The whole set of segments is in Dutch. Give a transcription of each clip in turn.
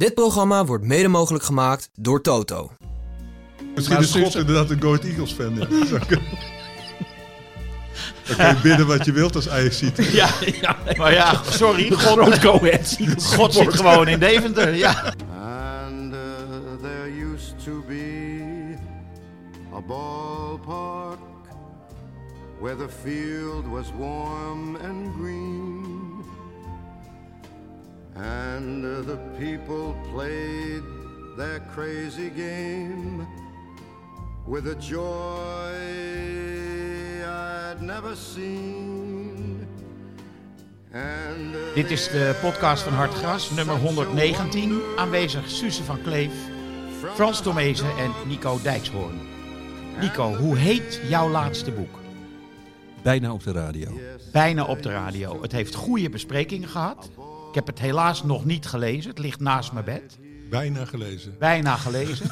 Dit programma wordt mede mogelijk gemaakt door Toto. Misschien is God inderdaad een Go Ahead Eagles fan. Ja. Dan kan je bidden wat je wilt als ziet. Ja, ja, maar ja, sorry. God, God zit gewoon in Deventer. Ja. And uh, there used to be a ballpark where the field was warm and green. And the people played their crazy game with a joy I'd never seen. And uh, Dit is de podcast van Hartgras, nummer 119. Aanwezig Suze van Kleef, Frans Tomezen en Nico Dijkshoorn. Nico, hoe heet jouw laatste boek? Bijna op de radio. Bijna op de radio. Het heeft goede besprekingen gehad. Ik heb het helaas nog niet gelezen. Het ligt naast mijn bed. Bijna gelezen. Bijna gelezen.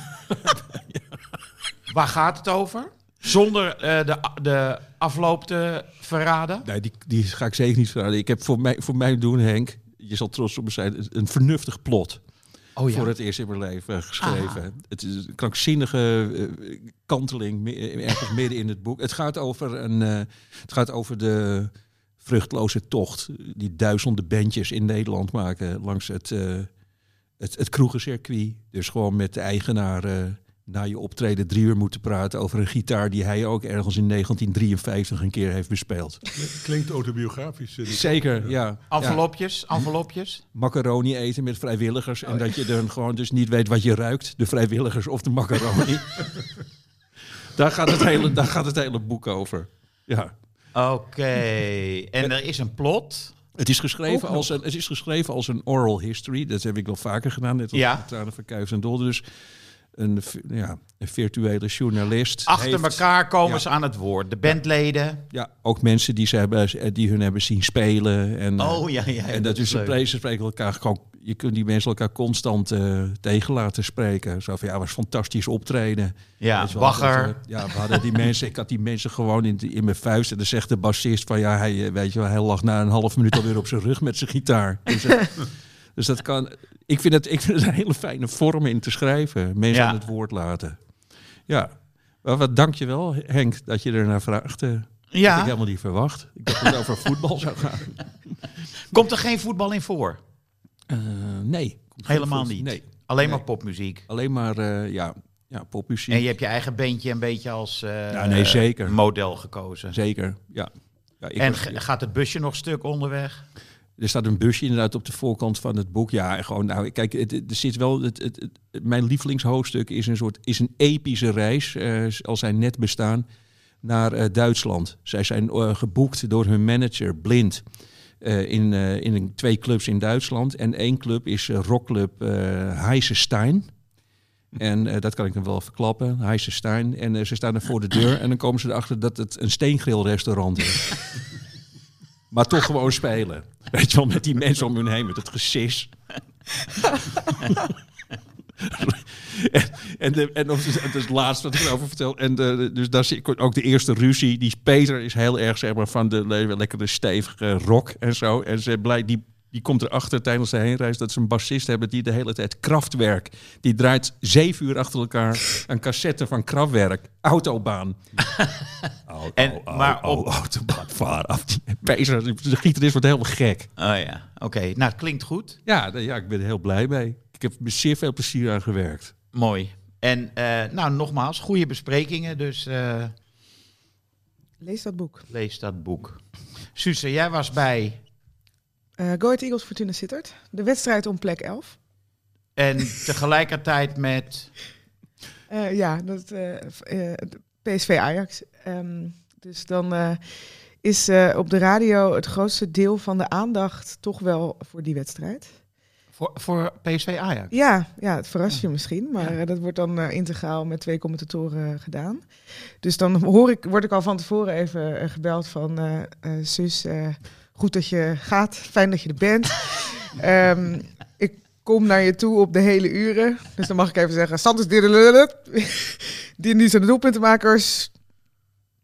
Waar gaat het over? Zonder eh, de, de afloop te verraden. Nee, die, die ga ik zeker niet verraden. Ik heb voor mij, voor mij doen, Henk, je zal trots op me zijn, een vernuftig plot. Oh Voor het eerst in mijn leven geschreven. Het is een krankzinnige eh, kanteling ergens midden in het boek. Het gaat over, een, eh, het gaat over de vruchtloze tocht die duizenden bandjes in Nederland maken langs het, eh het, het kroegencircuit. Dus gewoon met de eigenaar eh, na je optreden drie uur moeten praten over een gitaar die hij ook ergens in 1953 een keer heeft bespeeld. Klinkt autobiografisch. Zeker, ja. ja. Envelopjes, envelopjes. Macaroni eten met vrijwilligers. En dat je dan gewoon dus niet weet wat je ruikt. De vrijwilligers of de macaroni. daar, gaat het hele, daar gaat het hele boek over. Ja. Oké. En er is een plot. Het is, geschreven als een, het is geschreven als een oral history. Dat heb ik wel vaker gedaan. Net als Ja. Tranen van Kuijs en Dolder. Dus een, ja, een virtuele journalist. Achter heeft- elkaar komen Ja. ze aan het woord. De bandleden. Ja, ook mensen die, ze hebben, die hun hebben zien spelen. En, eh, Oh ja, ja. En dat is leuk. ze ze spreken elkaar gewoon. Je kunt die mensen elkaar constant eh, tegen laten spreken. Zo van ja, was fantastisch optreden. Ja, wel, dat, eh, ja, we hadden die mensen. Ik had die mensen gewoon in, in mijn vuist. En dan zegt de bassist van ja, hij, eh, weet je wel, hij lag na een half minuut alweer op zijn rug met zijn gitaar. Dus, dus dat kan. Ik vind, het, ik vind het een hele fijne vorm in te schrijven. Mensen Ja. aan het woord laten. Ja. Wel, wat dank je wel, Henk, dat je ernaar vraagt. Dat had ik Ja, helemaal niet verwacht. Ik dacht dat het over voetbal zou gaan. komt er geen voetbal in voor? Eh, nee. Helemaal niet. Nee. Alleen Nee. maar popmuziek. Alleen maar eh, ja, ja, popmuziek. En je hebt je eigen bandje een beetje als eh, Ja, nee, zeker. model gekozen. Zeker, ja. ja ik En was- gaat het busje nog stuk onderweg? er staat een busje inderdaad op de voorkant van het boek. Ja, gewoon, nou, kijk, het, er zit wel. Het, het, het- mijn lievelingshoofdstuk is een soort is een epische reis, eh, als zij net bestaan, naar Duitsland. Zij zijn geboekt door hun manager, blind. Eh, in, eh, in twee clubs in Duitsland. En één club is eh, rockclub Heise Stein. En dat kan ik dan wel verklappen, Heise Stein. En ze staan er voor de deur en dan komen ze erachter dat het een steengrillrestaurant is. maar toch gewoon spelen. Weet je wel, met die mensen om hun heen, met het gesis. en, en, de, en of, het is het laatste wat ik erover vertel. En de, dus daar zie ik ook de eerste ruzie. Die Peter is heel erg zeg maar, van de le- lekkere stevige rock en zo. En ze blij, die, die komt erachter tijdens de heenreis dat ze een bassist hebben die de hele tijd krachtwerk. Die draait zeven uur achter elkaar een cassette van krachtwerk. Autobaan. Au, En- maar op- au, autobaan, vaar af. Peter, de gitarist wordt helemaal gek. Oh ja, oké. Nou, het klinkt goed. Ja, ja, ik ben er heel blij mee. Ik heb er zeer veel plezier aan gewerkt. Mooi. En eh, nou, nogmaals, goede besprekingen. Dus eh, Lees dat boek. lees dat boek. Suze, jij was bij Eh Go Ahead Eagles Fortuna Sittard. De wedstrijd om plek 11. en tegelijkertijd met... Eh, ja, dat, eh, eh, PSV Ajax. Ehm, dus dan eh, is eh, op de radio het grootste deel van de aandacht toch wel voor die wedstrijd. Voor, voor PSV Ajax. Ja, ja het verrast je misschien, maar eh, dat wordt dan eh, integraal met twee commentatoren eh, gedaan. Dus dan hoor ik, word ik al van tevoren even gebeld van eh, Sus, goed dat je gaat, fijn dat je er bent. Ehm, ik kom naar je toe op de hele uren, dus dan mag ik even zeggen, Santos die, die zijn doelpuntenmakers,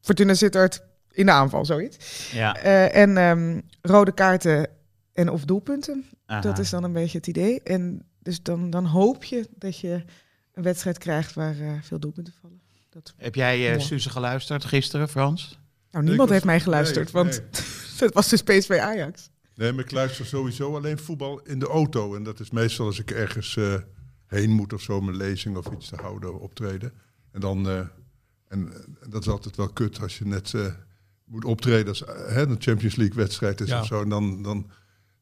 Fortuna Sittard in de aanval, zoiets. Ja. En ehm, rode kaarten en of doelpunten. aha. Dat is dan een beetje het idee. En dus dan, dan hoop je dat je een wedstrijd krijgt waar eh, veel doelpunten vallen. Dat, Heb jij eh Mooi. Suze geluisterd gisteren, Frans? nou, niemand was- heeft mij geluisterd, nee, want het was dus PSV Ajax. Nee, maar ik luister sowieso alleen voetbal in de auto. En dat is meestal als ik ergens eh, heen moet of zo, mijn lezing of iets te houden, optreden. En dan, eh, en, en dat is altijd wel kut als je net eh, moet optreden als hè, een Champions League wedstrijd is Ja. of zo. En dan, dan,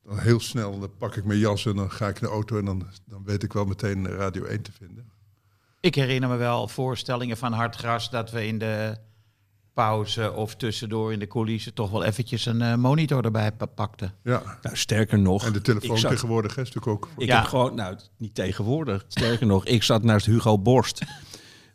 dan heel snel, dan pak ik mijn jas en dan ga ik in de auto en dan, dan weet ik wel meteen Radio 1 te vinden. Ik herinner me wel voorstellingen van Hartgras dat we in de pauze of tussendoor in de coulissen toch wel eventjes een eh, monitor erbij pa- pakten. Ja, Nou, sterker nog. en de telefoon zat- tegenwoordig hè, is natuurlijk ook... Ik Ja. heb gewoon, nou, niet tegenwoordig. Sterker nog, ik zat naast Hugo Borst.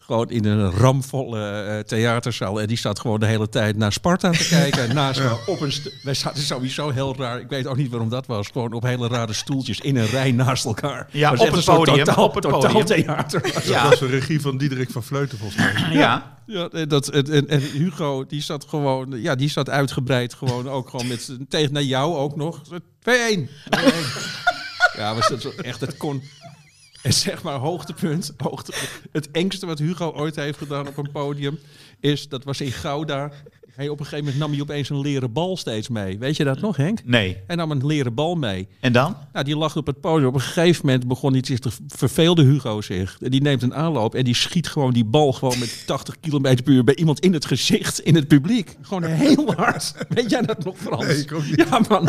Gewoon in een ramvolle eh, theaterzaal. En die zat gewoon de hele tijd naar Sparta te kijken. Naast op een Wij zaten sowieso heel raar. Ik weet ook niet waarom dat was. Gewoon op hele rare stoeltjes in een rij naast elkaar. Ja, op het een podium, Totaal, op het totaal podium. theater. Dat Ja. was de regie van Diederik van Vleuten volgens mij. Ja. Ja, en dat, en, en, Hugo, die zat gewoon, ja, die zat uitgebreid gewoon ook gewoon met, tegen naar jou ook nog. 2-1. 2-1. Ja, was dat zo echt, het kon... En zeg maar, hoogtepunt, hoogte, het engste wat Hugo ooit heeft gedaan op een podium, is, dat was in Gouda. Hij op een gegeven moment nam hij opeens een leren bal steeds mee. Weet je dat nog, Henk? Nee. Hij nam een leren bal mee. En dan? Nou, die lag op het podium. Op een gegeven moment begon iets zich te verveelde Hugo zich. En die neemt een aanloop en die schiet gewoon die bal gewoon met 80 km per uur bij iemand in het gezicht, in het publiek. Gewoon heel hard. Weet jij dat nog, Frans? Nee, ik ook niet. Ja, man.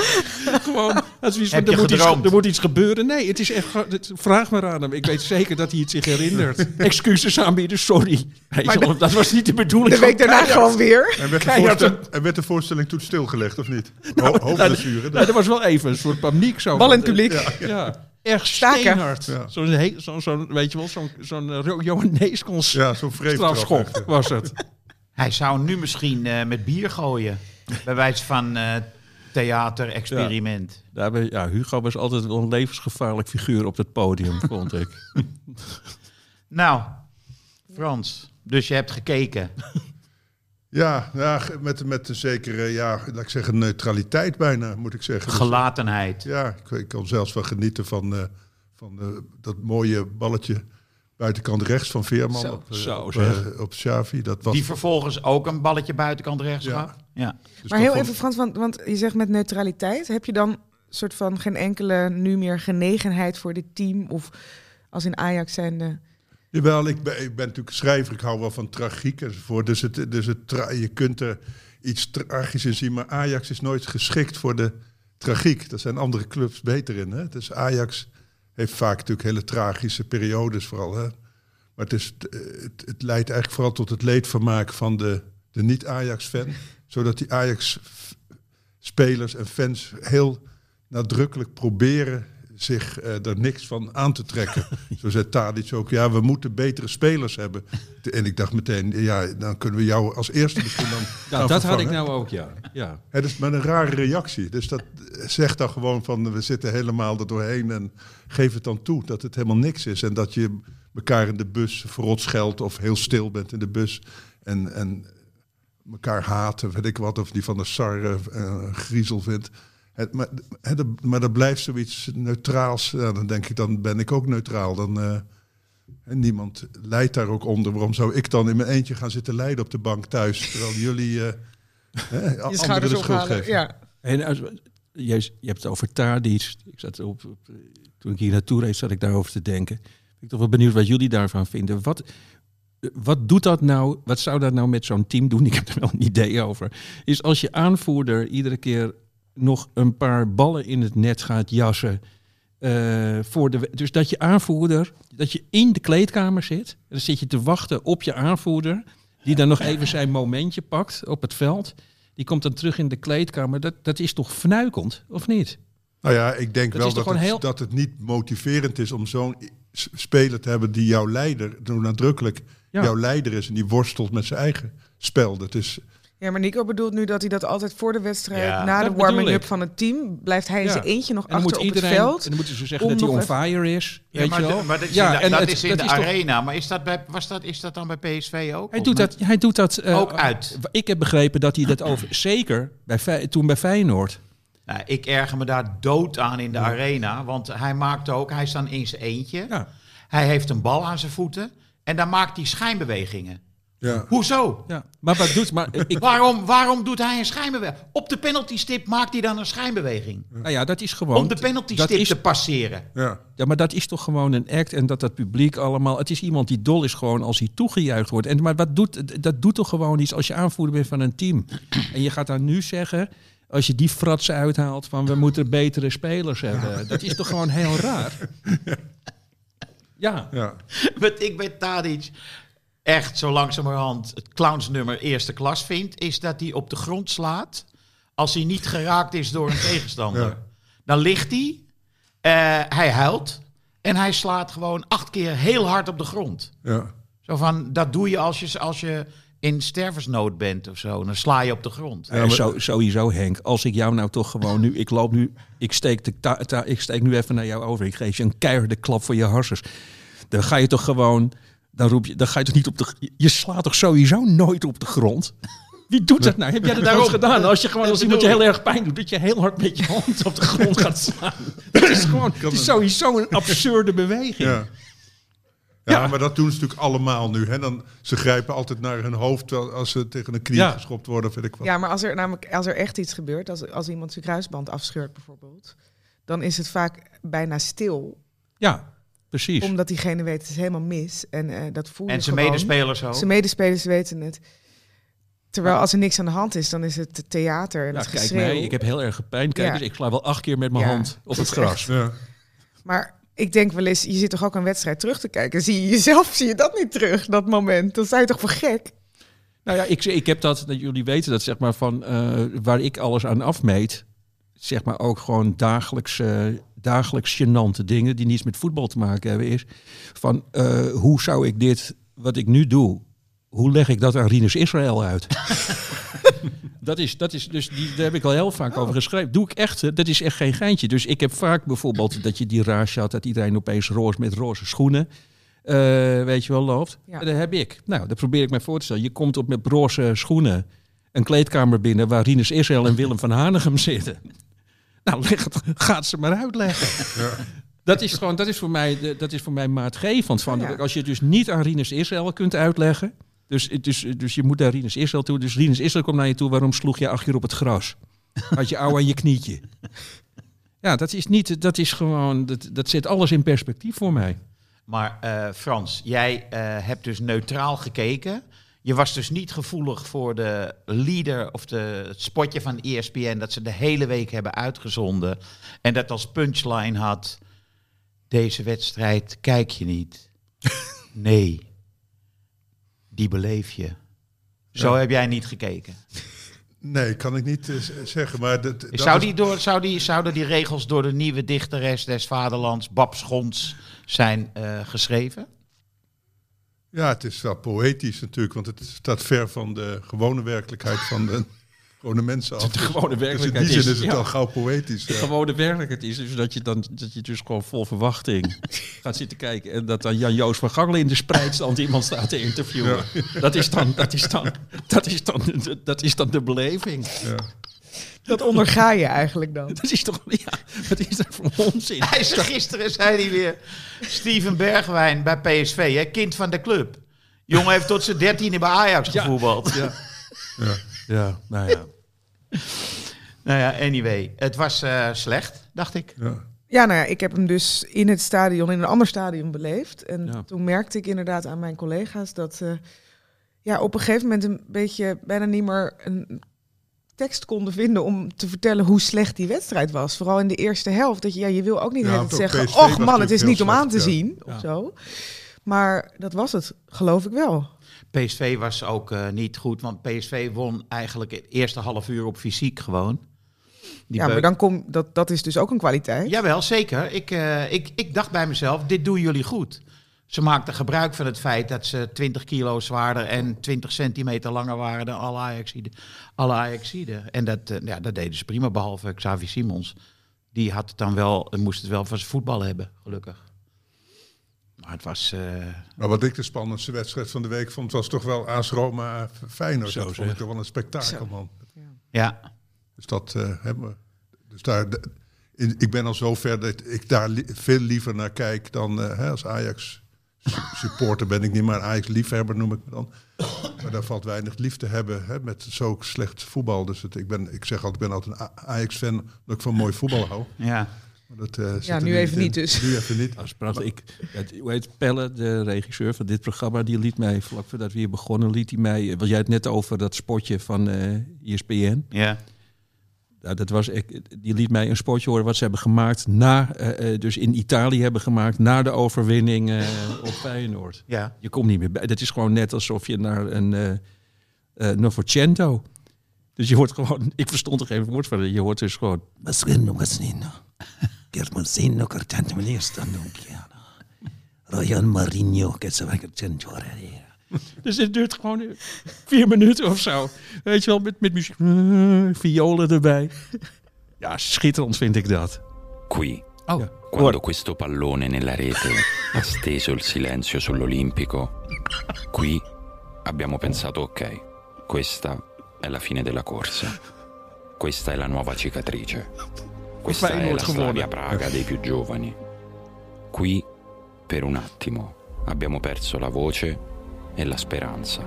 Gewoon. Heb je er, moet iets, er moet iets gebeuren. Nee, het is echt. het- vraag maar aan hem. Ik weet zeker dat hij het zich herinnert. Excuses aanbieden, sorry. Wel, dat was niet de bedoeling. De week daarna gewoon weer. Werd de, Keihard voorstel- en werd de voorstelling toen stilgelegd, of niet? Ho hoofdblessure. Nou, er was wel even een soort paniek. Zo Bal in van, het publiek. Ja, echt Staken. steenhard. Ja. Zo'n, zo'n, zo'n, weet je wel, zo'n, zo'n uh, Johan ja, zo'n vreemd strafschop was het. Hij zou nu misschien eh, met bier gooien. Bij wijze van eh theater-experiment. Daar ben- ja, Hugo was altijd wel een levensgevaarlijk figuur op het podium, vond ik. Nou, Frans, dus je hebt gekeken. Ja, ja met, met een zekere, ja, laat ik zeggen, neutraliteit bijna, moet ik zeggen. Dus, Gelatenheid. ja, ik, ik kan zelfs wel genieten van, eh, van eh, dat mooie balletje buitenkant rechts van Veerman Zo, op, eh, zo op, zeg. op Xavi. Dat was Die vervolgens ook een balletje buitenkant rechts Ja. gaf. Ja. dus Maar heel vond- even Frans, want, want je zegt met neutraliteit. Heb je dan soort van geen enkele nu meer genegenheid voor dit team? Of als in Ajax zijn de... Jawel, ik ben, ik ben natuurlijk schrijver, ik hou wel van tragiek enzovoort. Dus, het, dus het, je kunt er iets tragisch in zien, maar Ajax is nooit geschikt voor de tragiek. Daar zijn andere clubs beter in. Hè? Dus Ajax heeft vaak natuurlijk hele tragische periodes vooral. Hè? Maar het, is, het, het leidt eigenlijk vooral tot het leedvermaak van de, de niet-Ajax-fan. Zodat die Ajax-spelers en fans heel nadrukkelijk proberen zich eh, er niks van aan te trekken. Zo zei Tadic ook, ja, we moeten betere spelers hebben. En ik dacht meteen, ja, dan kunnen we jou als eerste misschien dan Ja, gaan dat had ik nou ook, ja. ja. Het is met een rare reactie. Dus dat zegt dan gewoon van, we zitten helemaal er doorheen en geef het dan toe dat het helemaal niks is. En dat je elkaar in de bus verrot scheldt of heel stil bent in de bus. En, en elkaar haten, weet ik wat, of die van de Sar eh, griezel vindt. Het, maar, het, maar er blijft zoiets neutraals. Ja, dan denk ik, dan ben ik ook neutraal. Dan, eh, en niemand lijdt daar ook onder. Waarom zou ik dan in mijn eentje gaan zitten lijden op de bank thuis? Terwijl jullie eh anderen de schuld ophalen. geven. Ja. En als, je, je hebt het over Tadic. Ik zat op, op- toen ik hier naartoe reed, zat ik daarover te denken. Ben ik toch wel benieuwd wat jullie daarvan vinden. Wat, wat doet dat nou? Wat zou dat nou met zo'n team doen? Ik heb er wel een idee over. Is als je aanvoerder iedere keer nog een paar ballen in het net gaat jassen. eh, voor de, dus dat je aanvoerder, dat je in de kleedkamer zit. En dan zit je te wachten op je aanvoerder. Die dan nog even zijn momentje pakt op het veld. Die komt dan terug in de kleedkamer. Dat, dat is toch fnuikend, of niet? Nou ja, ik denk Dat wel dat het, heel- dat het niet motiverend is om zo'n speler te hebben die jouw leider, zo nadrukkelijk Ja. jouw leider is en die worstelt met zijn eigen spel. Dat is, ja, maar Nico bedoelt nu dat hij dat altijd voor de wedstrijd, Ja, na de warming-up van het team, blijft hij in Ja. zijn eentje nog En dan achter moet op het veld. en dan moeten ze zeggen dat hij on fire is. Ja, weet maar, je wel? maar dat is Ja, in de, en dat het- is in dat de is toch- arena. Maar is dat, bij, was dat, is dat dan bij PSV ook? Hij doet niet? dat, hij doet dat eh, Ook uit. Ik heb begrepen dat hij dat over, zeker bij, toen bij Feyenoord. Nou, ik erger me daar dood aan in de arena. Want hij maakt ook, hij staat in zijn eentje. Ja. Hij heeft een bal aan zijn voeten. En dan maakt hij schijnbewegingen. Ja. Hoezo? Ja. Maar wat doet... Maar ik, Waarom, waarom doet hij een schijnbeweging? Op de penaltystip maakt hij dan een schijnbeweging. nou ja, dat is gewoon... Om de penaltystip is te passeren. Ja. Ja, maar dat is toch gewoon een act en dat dat publiek allemaal... Het is iemand die dol is gewoon als hij toegejuicht wordt. En, maar wat doet, dat doet toch gewoon iets als je aanvoerder bent van een team. En je gaat dan nu zeggen, als je die fratsen uithaalt van we moeten betere spelers hebben. Dat is toch gewoon heel raar? Ja, Ja. Wat ik bij Tadic echt zo langzamerhand het clownsnummer eerste klas vind... is dat hij op de grond slaat als hij niet geraakt is door een tegenstander. Ja. Dan ligt hij, eh, hij huilt en hij slaat gewoon acht keer heel hard op de grond. Ja. Zo van, dat doe je als je, als je in stervensnood bent of zo. Dan sla je op de grond. Ja, maar zo, sowieso Henk. Als ik jou nou toch gewoon nu... Ik loop nu... Ik steek, de ta- ta- ik steek nu even naar jou over. Ik geef je een keiharde klap voor je harsers. Dan ga je toch gewoon... Dan roep je... Dan ga je toch niet op de... Je slaat toch sowieso nooit op de grond? Wie doet dat nou? Heb jij dat nou eens gedaan? Als je gewoon als iemand je heel erg pijn doet, dat je heel hard met je hand op de grond gaat slaan. Dat is gewoon, het is sowieso een absurde beweging. Ja. Ja, maar dat doen ze natuurlijk allemaal nu. Hè? Dan, ze grijpen altijd naar hun hoofd wel als ze tegen een knie Ja. geschopt worden. Weet ik wat. Ja, maar als er namelijk als er echt iets gebeurt, als, als iemand zijn kruisband afscheurt bijvoorbeeld, dan is het vaak bijna stil. Ja, precies. Omdat diegene weet het is helemaal mis. En eh, dat voel je En zijn gewoon. medespelers ook. Zijn medespelers weten het. Terwijl als er niks aan de hand is, dan is het theater en Ja, het kijk mij, ik heb heel erg pijn. Kijk Ja. ik sla wel acht keer met mijn Ja, hand op het gras. Ja. Maar ik denk wel eens, je zit toch ook een wedstrijd terug te kijken. Zie je jezelf, zie je dat niet terug, dat moment. Dan sta je toch voor gek? Nou ja, ik, ik heb dat, dat jullie weten dat zeg maar van eh, waar ik alles aan afmeet, zeg maar ook gewoon dagelijks, eh, dagelijks gênante dingen die niets met voetbal te maken hebben, is van eh, hoe zou ik dit, wat ik nu doe, hoe leg ik dat aan Rinus Israël uit? dat is, dat is dus, die, daar heb ik al heel vaak over geschreven. Doe ik echt, hè, dat is echt geen geintje. Dus ik heb vaak bijvoorbeeld dat je die rage had, dat iedereen opeens roze met roze schoenen, eh, weet je wel, loopt. Ja. Dat heb ik. Nou, dat probeer ik mij voor te stellen. Je komt op met roze schoenen een kleedkamer binnen waar Rinus Israël en Willem van Hanegem zitten. Nou, leg het, gaat ze maar uitleggen. Dat is gewoon, dat is voor mij, de- dat is voor mij maatgevend. Van, Ja. Als je dus niet aan Rinus Israël kunt uitleggen. Dus, dus, dus je moet naar Rinus Israël toe. Dus Rinus Israël komt naar je toe. Waarom sloeg je acht keer op het gras? Had je ouw aan je knietje. Ja, dat is niet, dat is gewoon, dat, dat zet alles in perspectief voor mij. Maar eh, Frans, jij eh, hebt dus neutraal gekeken. Je was dus niet gevoelig voor de leader of de, het spotje van ESPN dat ze de hele week hebben uitgezonden. En dat als punchline had, deze wedstrijd kijk je niet. Nee, die beleef je. Zo heb jij niet gekeken. Nee, kan ik niet eh, zeggen. Maar dat, dat Zou die door, zou die, zouden die regels door de nieuwe dichteres des vaderlands, Bab Schons, zijn eh, geschreven? Ja, het is wel poëtisch natuurlijk, want het staat ver van de gewone werkelijkheid van de gewone mensen af. De gewone Dus werkelijkheid in die zin is- het ja. al gauw poëtisch. De ja. gewone werkelijkheid is dus dat je dan dat je dus gewoon vol verwachting gaat zitten kijken. En dat dan Jan-Joos van Gangelen in de spreidstand iemand staat te interviewen. Dat, is dan, dat, is dan, dat, is dan, dat is dan de beleving. Dat onderga je eigenlijk dan. Dat is toch, ja, wat is dat voor onzin? Hij zei gisteren, zei hij weer, Steven Bergwijn bij PSV, hè, kind van de club. Jongen heeft tot zijn dertiende bij Ajax Ja. gevoetbald. Ja. ja, nou ja. Nou ja, anyway, het was eh, slecht, dacht ik. Ja. Ja, nou ja, ik heb hem dus in het stadion, in een ander stadion beleefd. En Ja. toen merkte ik inderdaad aan mijn collega's dat eh, ja, op een gegeven moment een beetje bijna niet meer een tekst konden vinden om te vertellen hoe slecht die wedstrijd was. Vooral in de eerste helft. Dat je, ja, je wil ook niet Ja, zeggen, PSV och man, het is niet om aan te ja. zien. Of zo. Maar dat was het, geloof ik wel. PSV was ook eh, niet goed, want PSV won eigenlijk het eerste half uur op fysiek gewoon. Die ja, maar dan kom, dat, dat is dus ook een kwaliteit. Jawel, zeker. Ik, eh, ik, ik dacht bij mezelf, dit doen jullie goed. Ze maakten gebruik van het feit dat ze 20 kilo zwaarder en 20 centimeter langer waren dan alle Ajaxiden. Alle Ajaxiden. En dat, eh, ja, dat deden ze prima, behalve Xavi Simons. Die had het dan wel, moest het wel van zijn voetbal hebben, gelukkig. Maar het was... eh, Maar wat ik de spannendste wedstrijd van de week vond, was toch wel AS Roma Feyenoord. Zo dat vond ik toch wel een spektakel, Zo. man. ja, Dus dat eh, hebben we. Dus daar, de- in- ik ben al zo ver dat ik daar li- veel liever naar kijk dan eh, hè, als Ajax supporter ben ik niet, maar Ajax liefhebber noem ik me dan. Maar daar valt weinig lief te hebben hè, met zo slecht voetbal. Dus het, ik, ben, ik zeg altijd, ik ben altijd een Ajax-fan omdat ik van mooi voetbal hou. Ja. Maar dat, eh, Ja, nu even in. niet dus. Nu even niet. Dat is prachtig. Ik, het- hoe heet Pelle, de regisseur van dit programma, die liet mij, vlak voordat we hier begonnen, liet hij mij, wat jij het net over dat spotje van eh ESPN. Ja. Ja, dat was, ik, die liet mij een spotje horen wat ze hebben gemaakt na, eh, eh, dus in Italië hebben gemaakt na de overwinning eh, op Feyenoord. Ja. Je komt niet meer bij. Dat is gewoon net alsof je naar een eh Novecento. Dus je hoort gewoon, ik verstond er geen woord van. Je hoort dus gewoon. Royan Marinho, che se va c'è Dus het duurt gewoon vier minuten of zo. Weet je wel, met, met muziek, eh, violen erbij. Ja, schitterend vind ik dat. Qui, Oh. Ja. quando questo pallone nella rete ha steso il silenzio sull'Olimpico, qui abbiamo pensato ok, questa è la fine della corsa. Questa è la nuova cicatrice. Questa è la. Slavia Praga dei più giovani. Qui, per un attimo, abbiamo perso la voce e la speranza.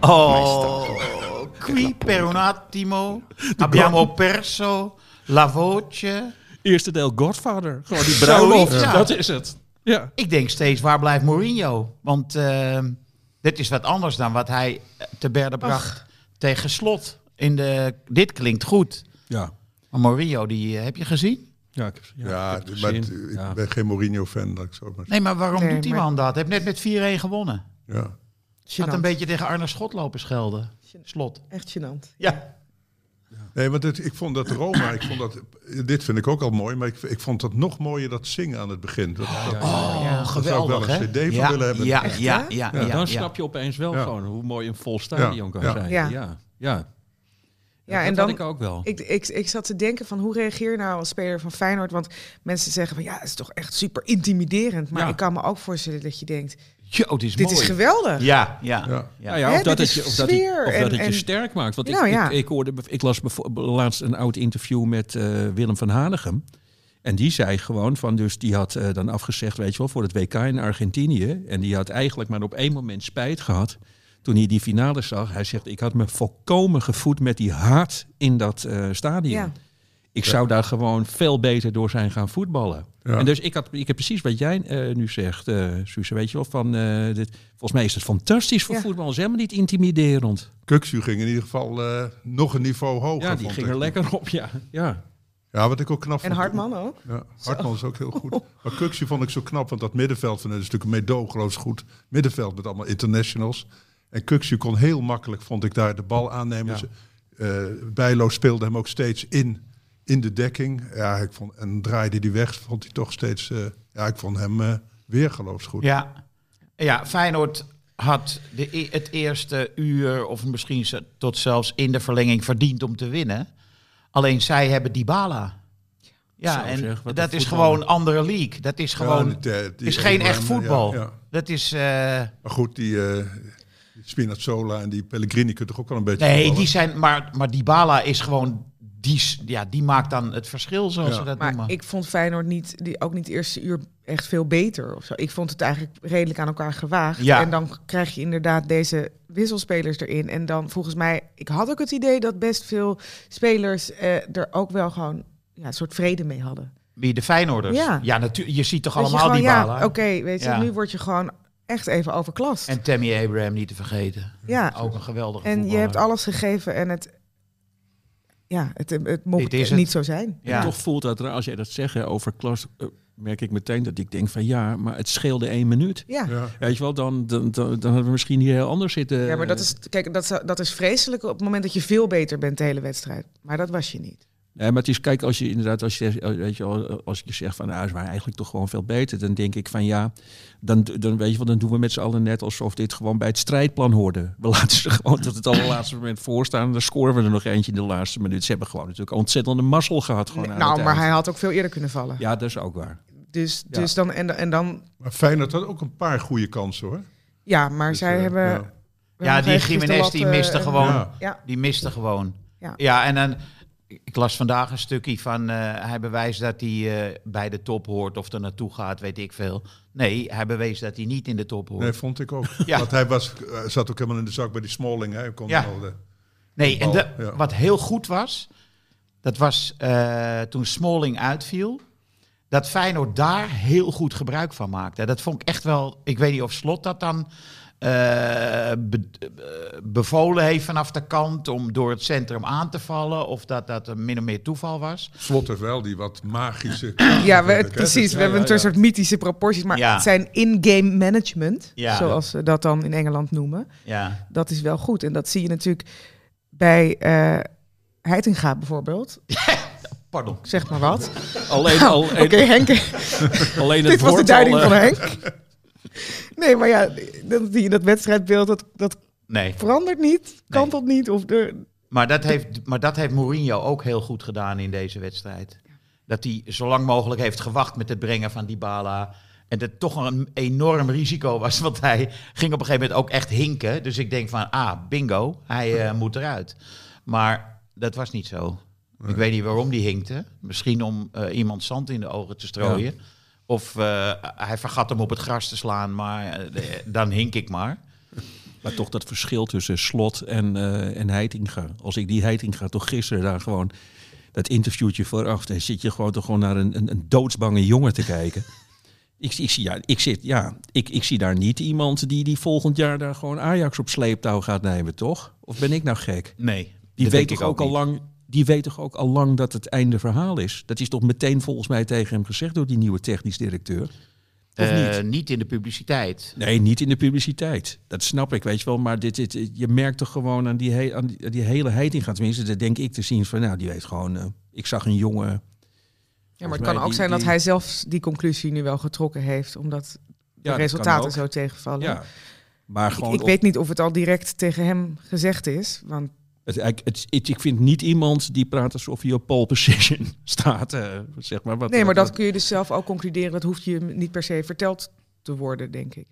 Oh, qui per un attimo abbiamo perso la voce. Eerste deel Godfather. Gewoon die bruiloft. ja. Dat is het. Ja. Ik denk steeds, waar blijft Mourinho? Want eh, dit is wat anders dan wat hij te berde bracht tegen Slot. In de, dit klinkt goed. Ja. Maar Mourinho, die eh, heb je gezien? Ja, ik, ja, Ja, ik heb maar gezien. ik Ja. ben geen Mourinho-fan, dat ik zo maar. Nee, maar waarom Nee, doet die maar- man dat? Hij heeft net met 4-1 gewonnen. Ja. Had Gênant. een beetje tegen Arne Schot lopen schelden. Slot. Echt gênant. Ja. Nee, want het, ik vond dat Roma, ik vond dat, dit vind ik ook al mooi, maar ik, ik vond dat nog mooier, dat zingen aan het begin. Dat, dat, Oh, Ja. Daar zou ik geweldig, wel een hè? CD van ja, willen hebben. Ja, Echt, ja, ja, Ja, ja, Dan snap je opeens wel Ja. gewoon hoe mooi een vol stadion kan Ja. zijn. Ja. Ja, ja. Ja, dat en had dan, ik ook wel. Ik, ik, ik zat te denken van hoe reageer je nou als speler van Feyenoord? Want mensen zeggen van ja, het is toch echt super intimiderend. Maar Ja. ik kan me ook voorstellen dat je denkt, Jo, dit is dit mooi. is geweldig. Ja, ja. Ja. ja. Nou ja, Hè, of dat het je, is of dat het, sfeer of dat en- het je en- sterk maakt. Want Nou ik, ja. ik, ik, hoorde, bev- ik las bijvoorbeeld laatst een oud interview met eh, Willem van Hanegem. En die zei gewoon van, dus die had eh, dan afgezegd, weet je wel, voor het WK in Argentinië. En die had eigenlijk maar op één moment spijt gehad toen hij die finale zag. Hij zegt, ik had me volkomen gevoed met die haat in dat eh, stadion. Ja. Ik zou daar gewoon veel beter door zijn gaan voetballen. Ja. En dus ik, had, ik heb precies wat jij eh, nu zegt, eh Suze. Weet je wel, van, eh, dit, volgens mij is het fantastisch voor Ja. voetbal. Het is helemaal niet intimiderend. Kuksu ging in ieder geval eh, nog een niveau hoger. Ja, die vond ging ik. er lekker op, ja. ja. Ja, wat ik ook knap En vond. Hartman ook. Ja, Hartman is ook heel goed. Maar Kuksu vond ik zo knap, want dat middenveld van is natuurlijk een meedogenloos goed middenveld met allemaal internationals. En Kuksu kon heel makkelijk, vond ik, daar de bal aannemen. Ja. Ze- eh, Bijlo speelde hem ook steeds in, in de dekking. Ja, ik vond, en draaide die weg, vond hij toch steeds... eh, ja, ik vond hem eh weergeloos goed. Ja. ja, Feyenoord had de, e- het eerste uur of misschien ze- tot zelfs in de verlenging verdiend om te winnen. Alleen zij hebben Dybala. Ja, Zo en zeg, dat is gewoon andere league. Dat is gewoon Ja, die- die- die is geen echt voetbal. ja, ja. Dat is eh, Maar goed, die, eh die Spinazzola en die Pellegrini kunnen toch ook wel een beetje nee, voetballen? die zijn maar maar Dybala is gewoon die ja, die maakt dan het verschil zoals Ja. ze dat Maar noemen. ik vond Feyenoord niet, die, ook niet het eerste uur echt veel beter. Of zo. Ik vond het eigenlijk redelijk aan elkaar gewaagd. Ja. En dan krijg je inderdaad deze wisselspelers erin. En dan volgens mij, ik had ook het idee dat best veel spelers eh, er ook wel gewoon ja, een soort vrede mee hadden. Wie de Feyenoorders? Ja. Ja, natuurlijk. Je ziet toch allemaal gewoon, Dybala. Ja, oké, weet je, Ja. nu word je gewoon echt even overklast. En Tammy Abraham niet te vergeten. ja, Ook een geweldige en je hebt alles gegeven en het, ja, het, het mocht het. niet zo zijn. Ja. Toch voelt dat als jij dat zegt hè, over klas. eh, merk ik meteen dat ik denk van ja, maar het scheelde één minuut. Ja. Ja. Weet je wel, dan, dan, dan, dan hadden we misschien hier heel anders zitten. Ja, maar dat is, kijk, dat, dat is vreselijk op het moment dat je veel beter bent de hele wedstrijd. Maar dat was je niet. Nee, maar het is, kijk, als je inderdaad, als je, weet je, wel, als je zegt van, nou, ze waren eigenlijk toch gewoon veel beter, dan denk ik van ja, dan, dan weet je wel, dan doen we met z'n allen net alsof dit gewoon bij het strijdplan hoorde. We laten ze gewoon tot het allerlaatste moment voorstaan en dan scoren we er nog eentje in de laatste minuut. Ze hebben gewoon natuurlijk ontzettende mazzel gehad. Gewoon nou, maar hij had ook veel eerder kunnen vallen. Ja, dat is ook waar. Dus, Ja. dus dan, en, en dan, Maar Feyenoord had ook een paar goede kansen hoor. ja, maar Dus, zij eh, hebben... ja. die Jiménez die eh, miste en- gewoon. Ja. Ja, Die miste gewoon. Ja. Ja, en dan ik las vandaag een stukje van eh, hij bewijst dat hij eh, bij de top hoort of er naartoe gaat, weet ik veel. Nee, hij bewees dat hij niet in de top hoort. Nee, vond ik ook. Ja. Want hij was, eh, zat ook helemaal in de zak bij die Smalling. Hij kon Ja. al de- Nee, en de- ja. wat heel goed was, dat was toen Smalling uitviel, dat Feyenoord daar heel goed gebruik van maakte. Dat vond ik echt wel, ik weet niet of Slot dat dan be- eh, bevolen heeft vanaf de kant om door het centrum aan te vallen, of dat dat een min of meer toeval was. Slot heeft wel die wat magische... Ja, we, precies. We hebben ja, een soort mythische proporties. Maar Ja. het zijn in-game management, Ja. zoals ze dat dan in Engeland noemen. Ja, Dat is wel goed. En dat zie je natuurlijk bij eh Heitinga bijvoorbeeld. pardon. Zeg maar wat. Alleen, al, Oké, Henk. alleen het Dit was de woord duiding al, eh, van Henk. Nee, maar ja, dat, zie je dat wedstrijdbeeld, dat, dat Nee, verandert niet. Kantelt niet. Of er, maar dat, heeft, maar dat heeft Mourinho ook heel goed gedaan in deze wedstrijd. Dat hij zo lang mogelijk heeft gewacht met het brengen van Dybala. En dat toch een enorm risico was, want hij ging op een gegeven moment ook echt hinken. Dus ik denk van, ah, bingo, hij eh, moet eruit. Maar dat was niet zo. Ik weet niet waarom die hinkte. Misschien om eh, iemand zand in de ogen te strooien. Of eh, hij vergat hem op het gras te slaan, maar eh, dan hink ik maar. Maar toch dat verschil tussen Slot en, eh en Heitinga. Als ik die Heitinga toch gisteren daar gewoon dat interviewtje vooraf, dan zit je gewoon toch gewoon naar een, een, een doodsbange jongen te kijken. Ik, ik, zie, ja, ik, zit, ja, ik, ik zie daar niet iemand die, die volgend jaar daar gewoon Ajax op sleeptouw gaat nemen, toch? Of ben ik nou gek? Nee, Die weet toch ik ook al lang. Die weet toch ook al lang dat het einde verhaal is. Dat is toch meteen volgens mij tegen hem gezegd door die nieuwe technisch directeur. Of Eh, niet? niet in de publiciteit. Nee, niet in de publiciteit. Dat snap ik, weet je wel. Maar dit, dit, je merkt toch gewoon aan die, he- aan die, die hele heiting. Tenminste, dat denk ik te zien. Van, nou, die weet gewoon... eh, ik zag een jongen... ja, maar het kan mij ook die- zijn dat die- hij zelf die conclusie nu wel getrokken heeft. Omdat de resultaten zo tegenvallen. Ja. Maar Ik, gewoon... ik op- weet niet of het al direct tegen hem gezegd is. Want het, het, het- het- ik vind niet iemand die praat alsof hij op pole position staat. eh, zeg maar. Wat, nee, maar wat- dat kun je dus zelf ook concluderen. Dat hoeft je niet per se verteld te worden, denk ik.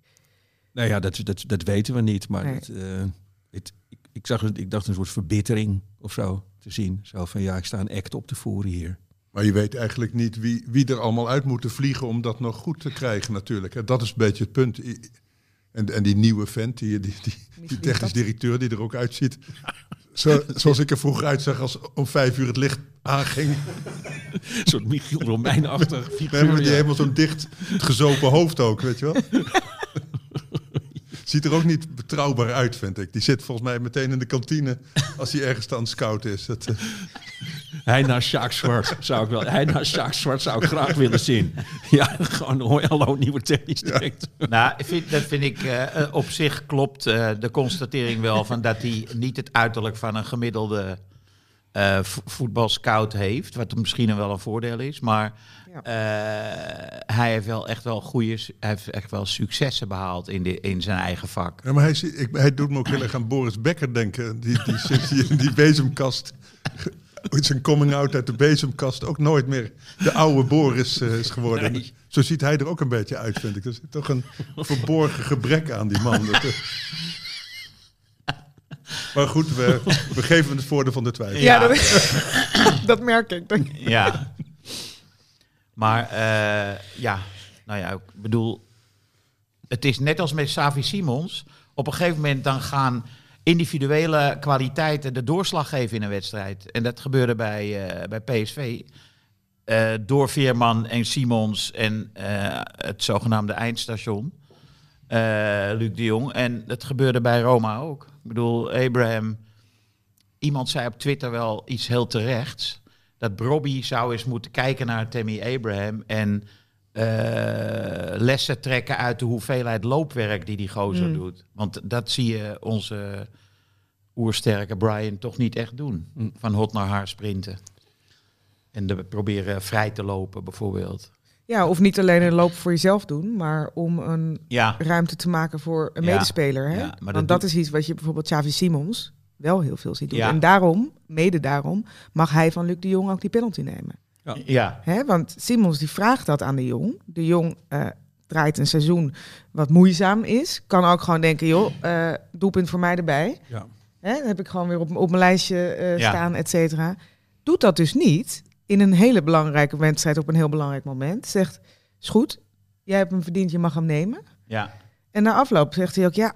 Nou ja, dat, dat, dat weten we niet. Maar Nee. het, eh, het- ik, ik, zag, ik dacht een soort verbittering of zo te zien. Zo van, ja, ik sta een act op te voeren hier. Maar je weet eigenlijk niet wie, wie er allemaal uit moeten vliegen om dat nog goed te krijgen natuurlijk. hè. Dat is een beetje het punt. En, en die nieuwe vent, die, die, die, die technisch directeur die er ook uitziet. Zo, zoals ik er vroeger uitzag als om vijf uur het licht aanging. Een soort Michiel Romein-achtig We figuur. hebben die ja. helemaal zo'n dicht gezopen hoofd ook, weet je wel. Ziet er ook niet betrouwbaar uit, vind ik. Die zit volgens mij meteen in de kantine als hij ergens aan het scouten is. Dat, eh, Hij naar Sjaak Zwart zou ik wel. Hij naar Sjaak Zwart zou ik graag willen zien. Ja, gewoon hoi, hallo, nieuwe technisch directeur. Nou, ik vind, dat vind ik eh, eh, op zich klopt eh, de constatering wel van dat hij niet het uiterlijk van een gemiddelde eh, vo- voetbalscout heeft, wat misschien wel een voordeel is, maar Ja. eh, hij heeft wel echt wel goede, hij heeft echt wel successen behaald in, de, in zijn eigen vak. Ja, maar hij, zit- ik, hij doet me ook heel erg aan Boris Becker denken. Die, die sinds hij in die bezemkast, zijn coming out uit de bezemkast, ook nooit meer de oude Boris eh, is geworden. Nee. Zo ziet hij er ook een beetje uit, vind ik. Er zit toch een verborgen gebrek aan die man. Dat, eh. Maar goed, we, we geven hem het voordeel van de twijfel. Ja, dat, dat merk ik. Dat- Ja. Maar eh, ja, nou ja, ik bedoel, het is net als met Savi Simons. Op een gegeven moment dan gaan individuele kwaliteiten de doorslag geven in een wedstrijd. En dat gebeurde bij, eh, bij PSV. Eh, door Veerman en Simons en eh, het zogenaamde eindstation. Luc de Jong. En dat gebeurde bij Roma ook. Ik bedoel, Abraham. Iemand zei op Twitter wel iets heel terechts. Dat Brobby zou eens moeten kijken naar Tammy Abraham. En lessen trekken uit de hoeveelheid loopwerk die die gozer Mm. doet. Want dat zie je onze oersterke Brian toch niet echt doen. Mm. Van hot naar haar sprinten. En de, proberen vrij te lopen bijvoorbeeld. Ja, of niet alleen een loop voor jezelf doen, maar om een Ja, ruimte te maken voor een Ja. medespeler. Hè? Ja, maar dat Want dat doet- is iets wat je bijvoorbeeld Xavi Simons wel heel veel ziet doen. En daarom, mede daarom, mag hij van Luc de Jong ook die penalty nemen. Ja, Hè? Want Simons die vraagt dat aan de Jong. De Jong eh, draait een seizoen wat moeizaam is. Kan ook gewoon denken, joh, eh, doelpunt voor mij erbij. Ja. Hè? Dan heb ik gewoon weer op, op mijn lijstje eh, Ja. staan, et cetera. doet dat dus niet in een hele belangrijke wedstrijd op een heel belangrijk moment. Zegt, is goed, jij hebt hem verdiend, je mag hem nemen. Ja. En na afloop zegt hij ook, ja,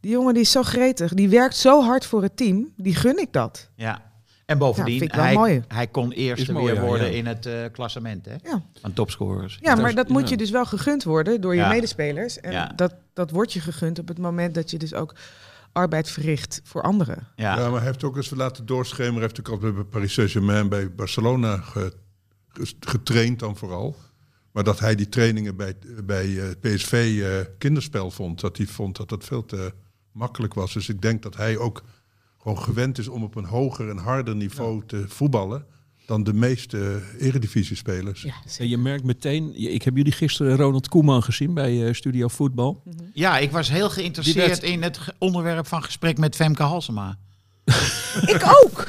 die jongen die is zo gretig, die werkt zo hard voor het team, die gun ik dat. ja. En bovendien, Ja, vind ik wel hij, mooi. hij kon eerste mooi, weer worden ja. in het eh, klassement hè? Ja. van topscorers. Ja, maar dat moet je dus wel gegund worden door je medespelers. En Ja. dat, dat wordt je gegund op het moment dat je dus ook arbeid verricht voor anderen. Ja. Ja, maar hij heeft ook eens laten doorschemeren. Hij heeft ook altijd bij Paris Saint-Germain, bij Barcelona getraind dan vooral. Maar dat hij die trainingen bij, bij eh, PSV eh, kinderspel vond. Dat hij vond dat dat veel te makkelijk was. Dus ik denk dat hij ook gewoon gewend is om op een hoger en harder niveau te voetballen. Dan de meeste eredivisiespelers. Ja, En je merkt meteen, ik heb jullie gisteren Ronald Koeman gezien bij eh, Studio Voetbal. ja, ik was heel geïnteresseerd werd- in het onderwerp van gesprek met Femke Halsema. Ik ook.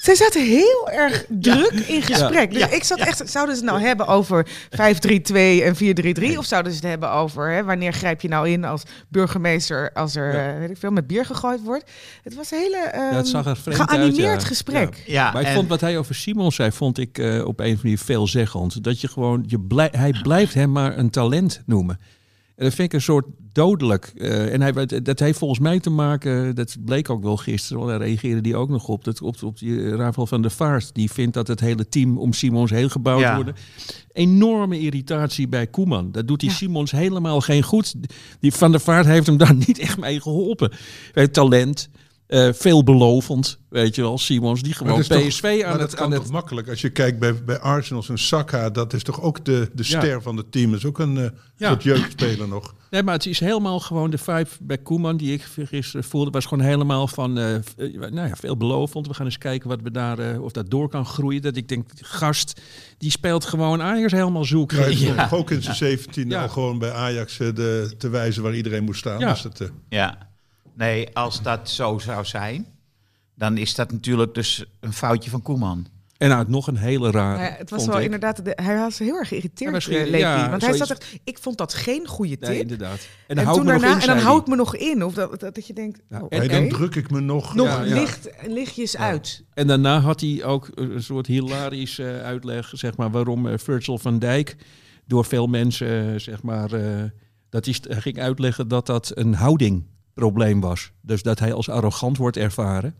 Zij zaten heel erg druk in gesprek. Dus Ja. ik zat echt, zouden ze het nou hebben over 5-3-2 en 4-3-3? Of zouden ze het hebben over hè, wanneer grijp je nou in als burgemeester als er eh, weet ik veel, met bier gegooid wordt? Het was een hele ehm, het zag er vreemd geanimeerd uit, ja. gesprek. Ja, maar ik en- vond wat hij over Simon zei, vond ik eh, op een of andere manier veelzeggend. Dat je gewoon, je blij, hij blijft hem maar een talent noemen. En dat vind ik een soort dodelijk. Eh, en hij, dat heeft volgens mij te maken, dat bleek ook wel gisteren, want daar reageerde die ook nog op, dat op, op die eh, Rafael van der Vaart. Die vindt dat het hele team om Simons heen gebouwd Ja. wordt. Enorme irritatie bij Koeman. Dat doet die Simons helemaal geen goed. Die van der Vaart heeft hem daar niet echt mee geholpen. Hij heeft talent. Eh, veelbelovend, weet je wel, Simons, die gewoon dat is toch- PSV maar aan dat het, kan aan toch het makkelijk. Als je kijkt bij, bij Arsenal, zo'n Saka, dat is toch ook de, de Ja. ster van het team. Dat is ook een eh Ja. soort jeugdspeler nog. Nee, maar het is helemaal gewoon de vibe bij Koeman die ik gisteren voelde. was gewoon helemaal van, eh, nou ja, veelbelovend. We gaan eens kijken wat we daar, eh, of dat door kan groeien. Dat ik denk, gast, die speelt gewoon Ajax helemaal zoek. Ja. ook in zijn 17 Ja. al gewoon bij Ajax de, te wijzen waar iedereen moest staan. Ja. Dus dat, eh, Ja, nee, als dat zo zou zijn, dan is dat natuurlijk dus een foutje van Koeman. En nou, nog een hele rare. Maar ja, het was wel ik. inderdaad, de- hij was heel erg geïrriteerd, Ja, misschien- eh, leek ja. Want hij zat echt, ik vond dat geen goede tip. Nee, inderdaad. En hou toen me nog daarna, in, en dan zei hou hij. ik me nog in. Of dat, dat, dat je denkt, Ja, oh, en- dan druk ik me nog. nog Ja, ja. licht, lichtjes uit. En daarna had hij ook een soort hilarisch eh, uitleg, zeg maar, waarom eh, Virgil van Dijk door veel mensen, eh, zeg maar, eh, dat hij, ging uitleggen dat dat een houdingprobleem was. Dus dat hij als arrogant wordt ervaren.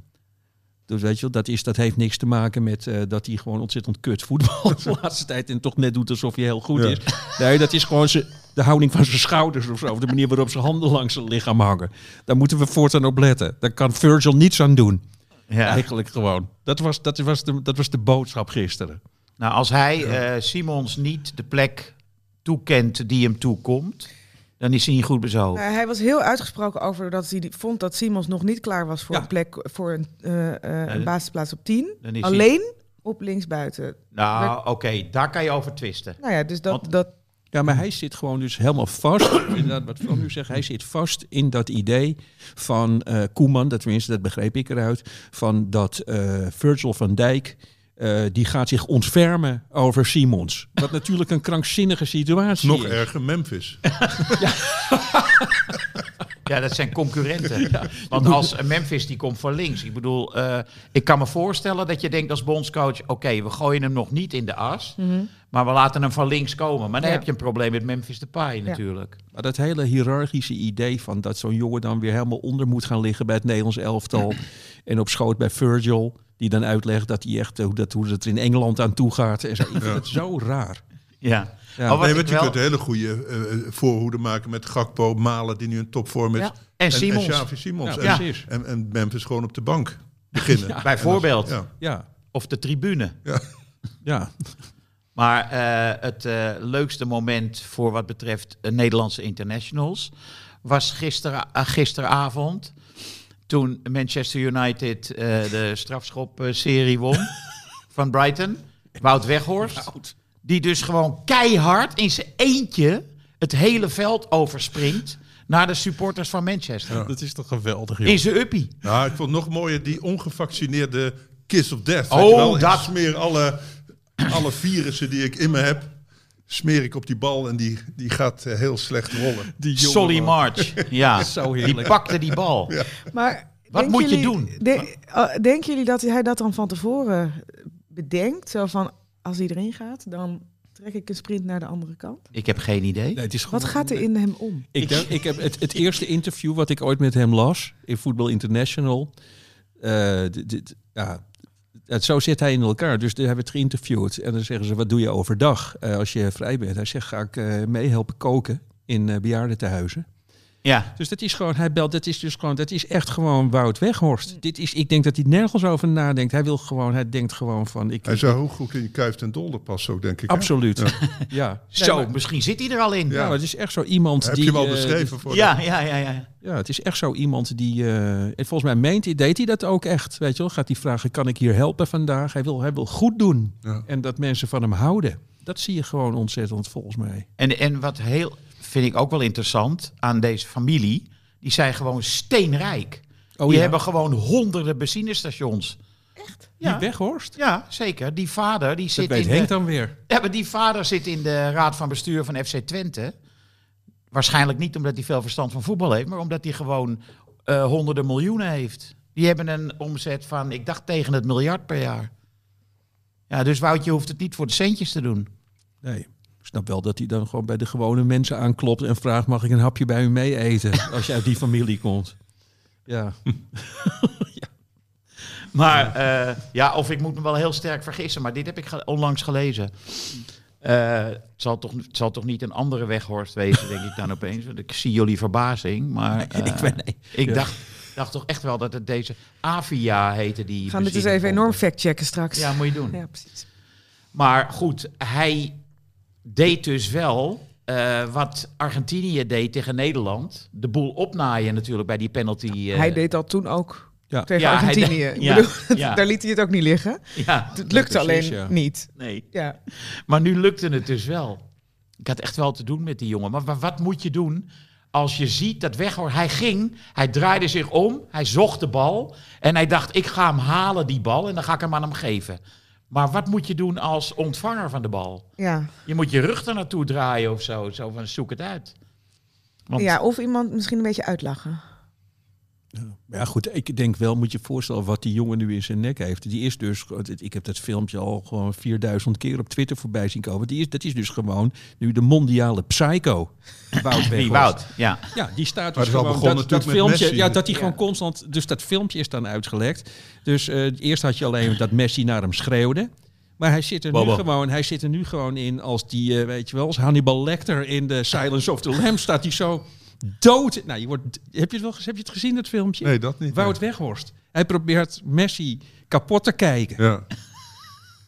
Dus weet je wel, dat, is, dat heeft niks te maken met eh, dat hij gewoon ontzettend kut voetbalt de laatste tijd en toch net doet alsof hij heel goed Ja. is. Nee, dat is gewoon ze, de houding van zijn schouders of zo. Of de manier waarop zijn handen langs zijn lichaam hangen. Daar moeten we voortaan op letten. Daar kan Virgil niets aan doen. Ja. Eigenlijk gewoon. Dat was, dat, was de, dat was de boodschap gisteren. Nou, als hij eh, Simons niet de plek toekent die hem toekomt, dan is hij niet goed bezogen. Hij was heel uitgesproken over dat hij vond dat Simons nog niet klaar was voor Ja. een plek voor een, eh, eh, een basisplaats op 10. dan is hij- Alleen op linksbuiten. Nou, oké, daar kan je over twisten. Nou ja, dus dat, Want- dat Ja, maar hij zit gewoon dus helemaal vast. Inderdaad, wat Van nu zegt, hij zit vast in dat idee van eh, Koeman, dat tenminste, dat begreep ik eruit, van dat eh, Virgil van Dijk, eh, die gaat zich ontfermen over Simons. Wat natuurlijk een krankzinnige situatie Nog is. erger, Memphis. Ja, dat zijn concurrenten. Want als Memphis die komt van links. Ik bedoel, eh, ik kan me voorstellen dat je denkt als bondscoach... oké, we gooien hem nog niet in de as... maar we laten hem van links komen. Maar dan Ja. heb je een probleem met Memphis Depay natuurlijk. Maar dat hele hiërarchische idee van dat zo'n jongen dan weer helemaal onder moet gaan liggen bij het Nederlands elftal. en op schoot bij Virgil, die dan uitlegt dat hij echt, hoe, dat, hoe het er in Engeland aan toe gaat. En zo. Ik vind het zo raar. Ja. Ja. Nee, want je wel- kunt een hele goede eh, voorhoede maken met Gakpo, Malen, die nu in topvorm is. Ja. En Simons. En Xavi Simons. Ja, en, en, en Memphis gewoon op de bank beginnen. Bijvoorbeeld. Ja. Ja, Of de tribune. ja. Maar eh, het leukste moment voor wat betreft Nederlandse internationals was gisteren, gisteravond. Toen Manchester United eh, de strafschopserie won van Brighton. Wout Weghorst. Die dus gewoon keihard in zijn eentje het hele veld overspringt naar de supporters van Manchester. Dat is toch geweldig, In zijn uppie. Nou, ik vond nog mooier die ongevaccineerde kiss of death. Oh, wel? Ik dat- smeer alle, alle virussen die ik in me heb, smeer ik op die bal en die, die gaat eh, heel slecht rollen. Die Solly. March. Ja, Zo die pakte die bal. Maar Wat moet je doen? de- uh, denken jullie dat hij dat dan van tevoren bedenkt? Zo van, als hij erin gaat, dan trek ik een sprint naar de andere kant. Ik heb geen idee. Nee, het is Wat gaat er in hem om? Ik, denk, ik heb het, het eerste interview wat ik ooit met hem las in Football International. eh, dit- dit- ja, zo zit hij in elkaar. Dus daar hebben het geïnterviewd. En dan zeggen ze: Wat doe je overdag eh, als je vrij bent? Hij zegt: Ga ik eh meehelpen koken in eh bejaardentehuizen. Ja, Dus dat is gewoon, hij belt, dat is dus gewoon, dat is echt gewoon Wout Weghorst. Dit is, ik denk dat hij nergens over nadenkt. Hij wil gewoon, hij denkt gewoon van, ik, Hij zou heel goed in Kuift en Dolder passen ook, denk ik. absoluut. Ja. zo, Nee, maar- misschien zit hij er al in. ja, Ja, maar het is echt zo iemand Heb die. je hem al eh, beschreven voor ja, ja, ja. Ja, het is echt zo iemand die. eh, en volgens mij meent hij, deed hij dat ook echt. Weet je wel? Gaat hij vragen: kan ik hier helpen vandaag? Hij wil, hij wil goed doen. Ja. En dat mensen van hem houden. Dat zie je gewoon ontzettend volgens mij. En, en wat heel, vind ik ook wel interessant aan deze familie, die zijn gewoon steenrijk. Oh, die ja? hebben gewoon honderden benzinestations. Die Ja, Weghorst? ja, zeker. Die vader, die Dat zit weet in Henk de, dan weer. Ja, maar die vader zit in de raad van bestuur van FC Twente. Waarschijnlijk niet omdat hij veel verstand van voetbal heeft, maar omdat hij gewoon eh, honderden miljoenen heeft. Die hebben een omzet van, ik dacht tegen het miljard per jaar. Ja, dus Woutje hoeft het niet voor de centjes te doen. Nee. Ik snap wel dat hij dan gewoon bij de gewone mensen aanklopt en vraagt: mag ik een hapje bij u mee eten? Als je uit die familie komt. Ja. Maar ja. ja, of ik moet me wel heel sterk vergissen, maar dit heb ik ge- onlangs gelezen. Eh, het, zal toch, het zal toch niet een andere weghorst wezen, denk ik dan opeens. Want ik zie jullie verbazing, maar eh, ik ben, nee. ik Ja. dacht, dacht toch echt wel dat het deze Avia heette. Die We gaan dit eens benzine even enorm factchecken straks. Ja, moet je doen. Ja, precies. Maar goed, hij deed dus wel eh, wat Argentinië deed tegen Nederland. De boel opnaaien natuurlijk bij die penalty. eh, hij deed dat toen ook Ja. tegen Ja, hij Argentinië. ja, bedoel, ja. Daar liet hij het ook niet liggen. Ja, Het lukte precies, alleen ja. niet. nee. Ja. Maar nu lukte het dus wel. Ik had echt wel te doen met die jongen. Maar wa- wat moet je doen als je ziet dat Weghorst... Hij ging, hij draaide zich om, hij zocht de bal... en hij dacht, ik ga hem halen, die bal... en dan ga ik hem aan hem geven. Maar wat moet je doen als ontvanger van de bal? Ja. Je moet je rug er naartoe draaien of zo. Zo van, zoek het uit. Want, ja, of iemand misschien een beetje uitlachen. Maar ja, goed, ik denk wel, moet je je voorstellen wat die jongen nu in zijn nek heeft. Die is dus, ik heb dat filmpje al gewoon 4000 keer op Twitter voorbij zien komen. Die is, dat is dus gewoon nu de mondiale psycho. Wout Die. Wout, ja. Ja, die staat dus gewoon... begonnen dat, dat filmpje, Messi. ja, dat hij Ja. gewoon constant... Dus dat filmpje is dan uitgelekt. Dus eh, eerst had je alleen dat Messi naar hem schreeuwde. Maar hij zit er nu Bobo. gewoon, hij zit er nu gewoon in als die, eh, weet je wel, als Hannibal Lecter in de Silence of the Lambs staat hij zo dood. Nou, je wordt, heb je het wel, heb je het gezien dat filmpje? Nee, dat niet. Wout Weghorst. Hij probeert Messi kapot te kijken. Ja.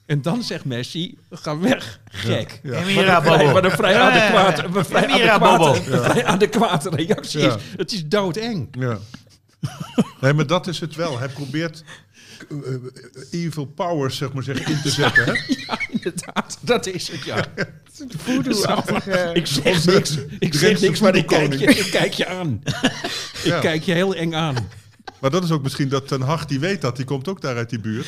En dan zegt Messi, ga weg, gek. Ja. Emira Vrij- Bobo. Wat een vrij Ja, adequate, een vrij adequate, Bobo. een vrij adequate reactie Ja. is. Het is doodeng. Ja. Nee, maar dat is het wel. Hij probeert evil powers, zeg maar zeggen, in te zetten. Hè? Ja, inderdaad. Dat is het, ja. Voodoo-achtige... Ik zeg niks, ik zeg niks maar ik kijk, je, ik kijk je aan. Ja. Ik kijk je heel eng aan. Maar dat is ook misschien dat Ten Hag, die weet dat, die komt ook daar uit die buurt.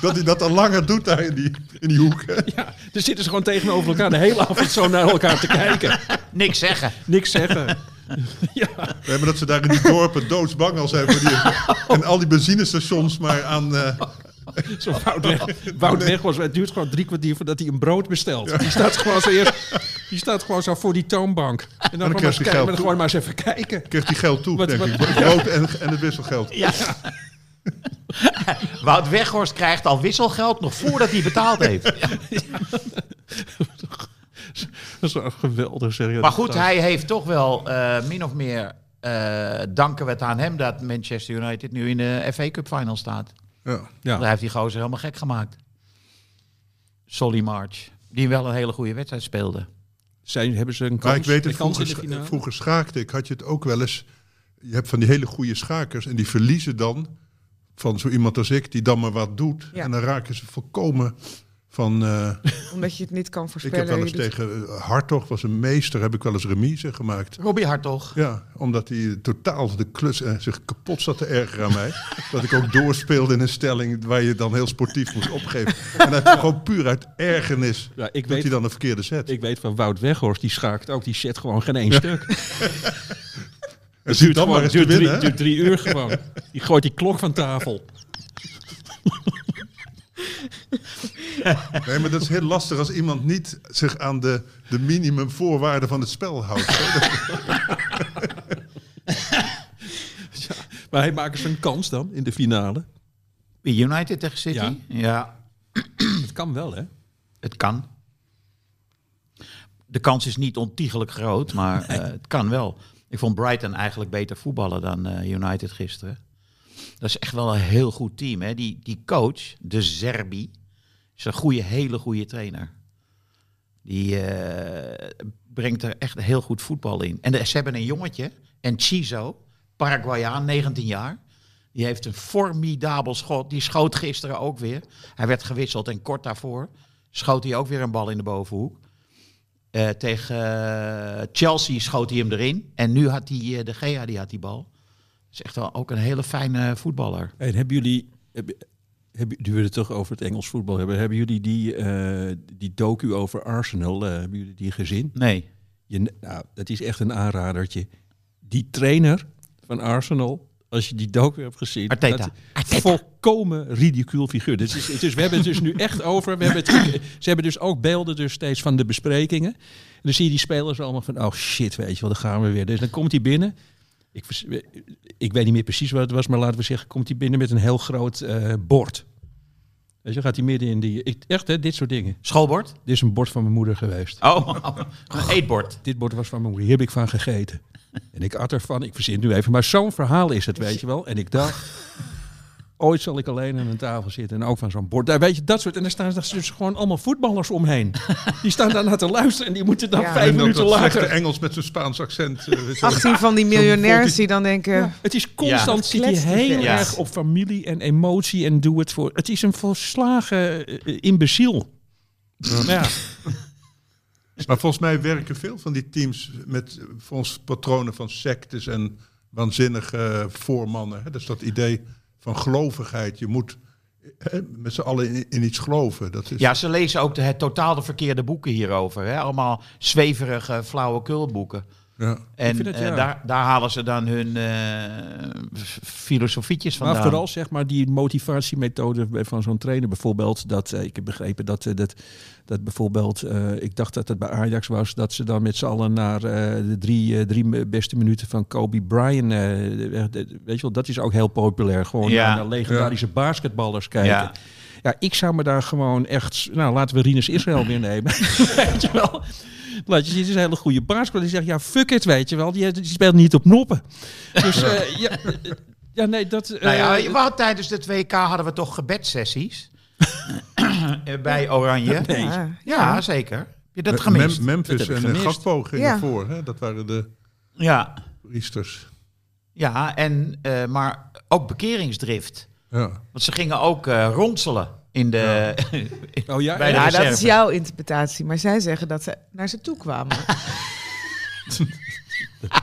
dat hij dat al langer doet daar in die, in die hoek. hè. Ja, er zitten ze gewoon tegenover elkaar de hele avond zo naar elkaar te kijken. Niks zeggen. Niks zeggen. Ja, Nee, maar dat ze daar in die dorpen doodsbang al zijn. Voor die, en al die benzinestations maar aan... eh, zo Wout weg. Wout weg was. Het duurt gewoon drie kwartier voordat hij een brood bestelt. Die staat gewoon zo eerst. Die staat gewoon zo voor die toonbank. En dan, dan gewoon, maar krijgt eens hij kijken, geld maar dan gewoon maar eens even kijken. kreeg hij geld toe, Wat- denk wat- ik. Het brood en, en het wisselgeld. Ja. Wout Weghorst krijgt al wisselgeld nog voordat hij betaald heeft. Dat is wel geweldig. Serieus. Maar goed, hij heeft toch wel eh, min of meer eh, danken we het aan hem dat Manchester United nu in de FA Cup final staat. Ja. Ja. Daar heeft die gozer helemaal gek gemaakt. Solly March, die wel een hele goede wedstrijd speelde. Zijn, hebben ze een kans, Maar ik weet het, vroeger, in de finale? vroeger schaakte ik, had je het ook wel eens. Je hebt van die hele goede schakers en die verliezen dan van zo iemand als ik, die dan maar wat doet. Ja. En dan raken ze volkomen van... eh, Omdat je het niet kan ik voorspellen. heb wel eens tegen eh, Hartog, was een meester, heb ik wel eens remise gemaakt. Robbie Hartog. Ja, omdat hij totaal de klus en zich kapot zat te ergeren aan mij. dat ik ook doorspeelde in een stelling waar je dan heel sportief moest opgeven. En dat gewoon puur uit ergernis Ja, ik weet, hij dan een verkeerde set. ik weet van Wout Weghorst, die schaakt ook. Die zet gewoon geen één stuk. Het duurt dan maar gewoon eens te duurt winnen. duurt drie uur gewoon. Die gooit die klok van tafel. Nee, maar dat is heel lastig als iemand niet zich aan de, de minimumvoorwaarden van het spel houdt. Maar hij maakt eens een kans dan in de finale. United tegen City? Ja. ja. Het kan wel, hè? Het kan. De kans is niet ontiegelijk groot, maar eh, het kan wel. Ik vond Brighton eigenlijk beter voetballen dan eh, United gisteren. Dat is echt wel een heel goed team. Hè? Die, die coach, de Zerbi, is een goede, hele goede trainer. Die eh, brengt er echt heel goed voetbal in. En ze hebben een jongetje, en Chizo, Paraguayaan, 19 jaar. Die heeft een formidabel schot. Die schoot gisteren ook weer. Hij werd gewisseld en kort daarvoor schoot hij ook weer een bal in de bovenhoek. Eh, tegen eh, Chelsea schoot hij hem erin. En nu had hij de Gea die had die bal. Is echt wel ook een hele fijne voetballer. En hebben jullie, hebben, hebben, nu we het toch over het Engels voetbal hebben, hebben jullie die, eh, die docu over Arsenal, eh, hebben jullie die gezien? Nee. Je, nou, dat is echt een aanradertje. Die trainer van Arsenal, als je die docu hebt gezien, Arteta. dat- Arteta. volkomen ridicuul figuur. Dus, dus we hebben het dus nu echt over. We hebben het, ze hebben dus ook beelden dus steeds van de besprekingen. En dan zie je die spelers allemaal van, oh shit, weet je wel, daar gaan we weer. Dus dan komt hij binnen. Ik, ik weet niet meer precies wat het was, maar laten we zeggen, komt hij binnen met een heel groot eh, bord. Weet je, gaat hij midden in die... Ik, echt, hè, dit soort dingen. Schoolbord? Dit is een bord van mijn moeder geweest. Oh, een eetbord. Dit bord was van mijn moeder. Hier heb ik van gegeten. En ik at ervan. Ik verzin nu even. Maar zo'n verhaal is het, weet je wel. En ik dacht... Ooit zal ik alleen aan een tafel zitten en ook van zo'n bord. Daar weet je, dat soort. En daar staan dus gewoon allemaal voetballers omheen. Die staan daar naar te luisteren en die moeten dan Ja. vijf minuten dat slechte later. Engels met zo'n Spaans accent. eh, weet je wel. 18 van die miljonairs die dan denken... Het is constant Ja. zit die heel erg op familie en emotie en doe het voor. Het is een volslagen eh, imbeciel. Ja. Maar volgens mij werken veel van die teams met eh, volgens patronen van sectes en waanzinnige eh, voormannen. Hè? Dus dat idee van gelovigheid. Je moet eh, met z'n allen in, in iets geloven. Dat is, Ja, ze lezen ook de, het totaal de verkeerde boeken hierover. Hè? Allemaal zweverige, flauwekulboeken. Ja. En het, eh, daar, daar halen ze dan hun eh, filosofietjes vandaan. Maar vooral zeg maar die motivatiemethode van zo'n trainer bijvoorbeeld. Dat eh, ik heb begrepen dat, dat, dat bijvoorbeeld, eh, ik dacht dat het bij Ajax was, dat ze dan met z'n allen naar eh, de drie, drie beste minuten van Kobe Bryant. eh, weet je wel, dat is ook heel populair. Gewoon Ja. naar, legendarische basketballers kijken. Ja. Ja. ik zou me daar gewoon echt. Nou, laten we Rinus Israël weer nemen. weet je wel. Laat je zien, het is een hele goede basketballer. Die zegt, ja, fuck it, weet je wel. Die, die speelt niet op noppen. Dus eh, ja, ja, nee, dat... Nou ja, eh, we hadden tijdens de 2K hadden we toch gebedsessies. Eh, bij Oranje. Nee. Ja, Ja, zeker. Heb je dat Mem- gemist? Memphis Dat en gemist. Gakpo gingen Ja. voor. Hè? Dat waren de Ja, priesters. ja en, eh, maar ook bekeringsdrift. Ja. Want ze gingen ook eh, ronselen in de... Oh ja, bij de Ja, dat is jouw interpretatie. Maar zij zeggen dat ze naar ze toe kwamen.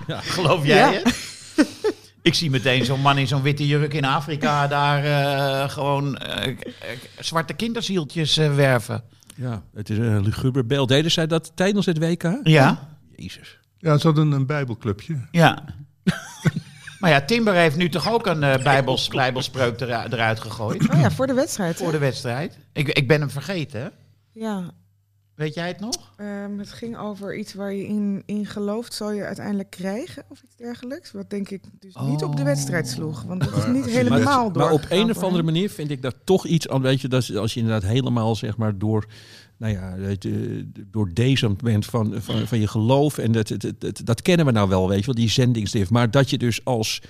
Geloof jij Ja. het? Ik zie meteen zo'n man in zo'n witte jurk in Afrika daar eh, gewoon eh, eh, zwarte kinderzieltjes eh, werven. Ja, het is een luguber beeld. Deden zij dat tijdens het WK? Ja, Jezus. ja, ze hadden een bijbelclubje. ja. maar ja, Timber heeft nu toch ook een eh, bijbels, bijbelspreuk eruit, eruit gegooid Oh ja, voor de wedstrijd. hè? voor de wedstrijd. Ik, ik ben hem vergeten. hè? Ja, Weet jij het nog? ehm, het ging over iets waar je in, in gelooft, zal je uiteindelijk krijgen of iets dergelijks. Wat denk ik dus niet op de wedstrijd sloeg. Want dat is niet helemaal door. Maar op een of andere manier vind ik dat toch iets aan. Weet je, dat als je inderdaad helemaal zeg maar door. Nou ja, je, door deze bent van, van, van je geloof. En dat, dat, dat, dat kennen we nou wel, weet je wel, die zendingsdrift. Maar dat je dus als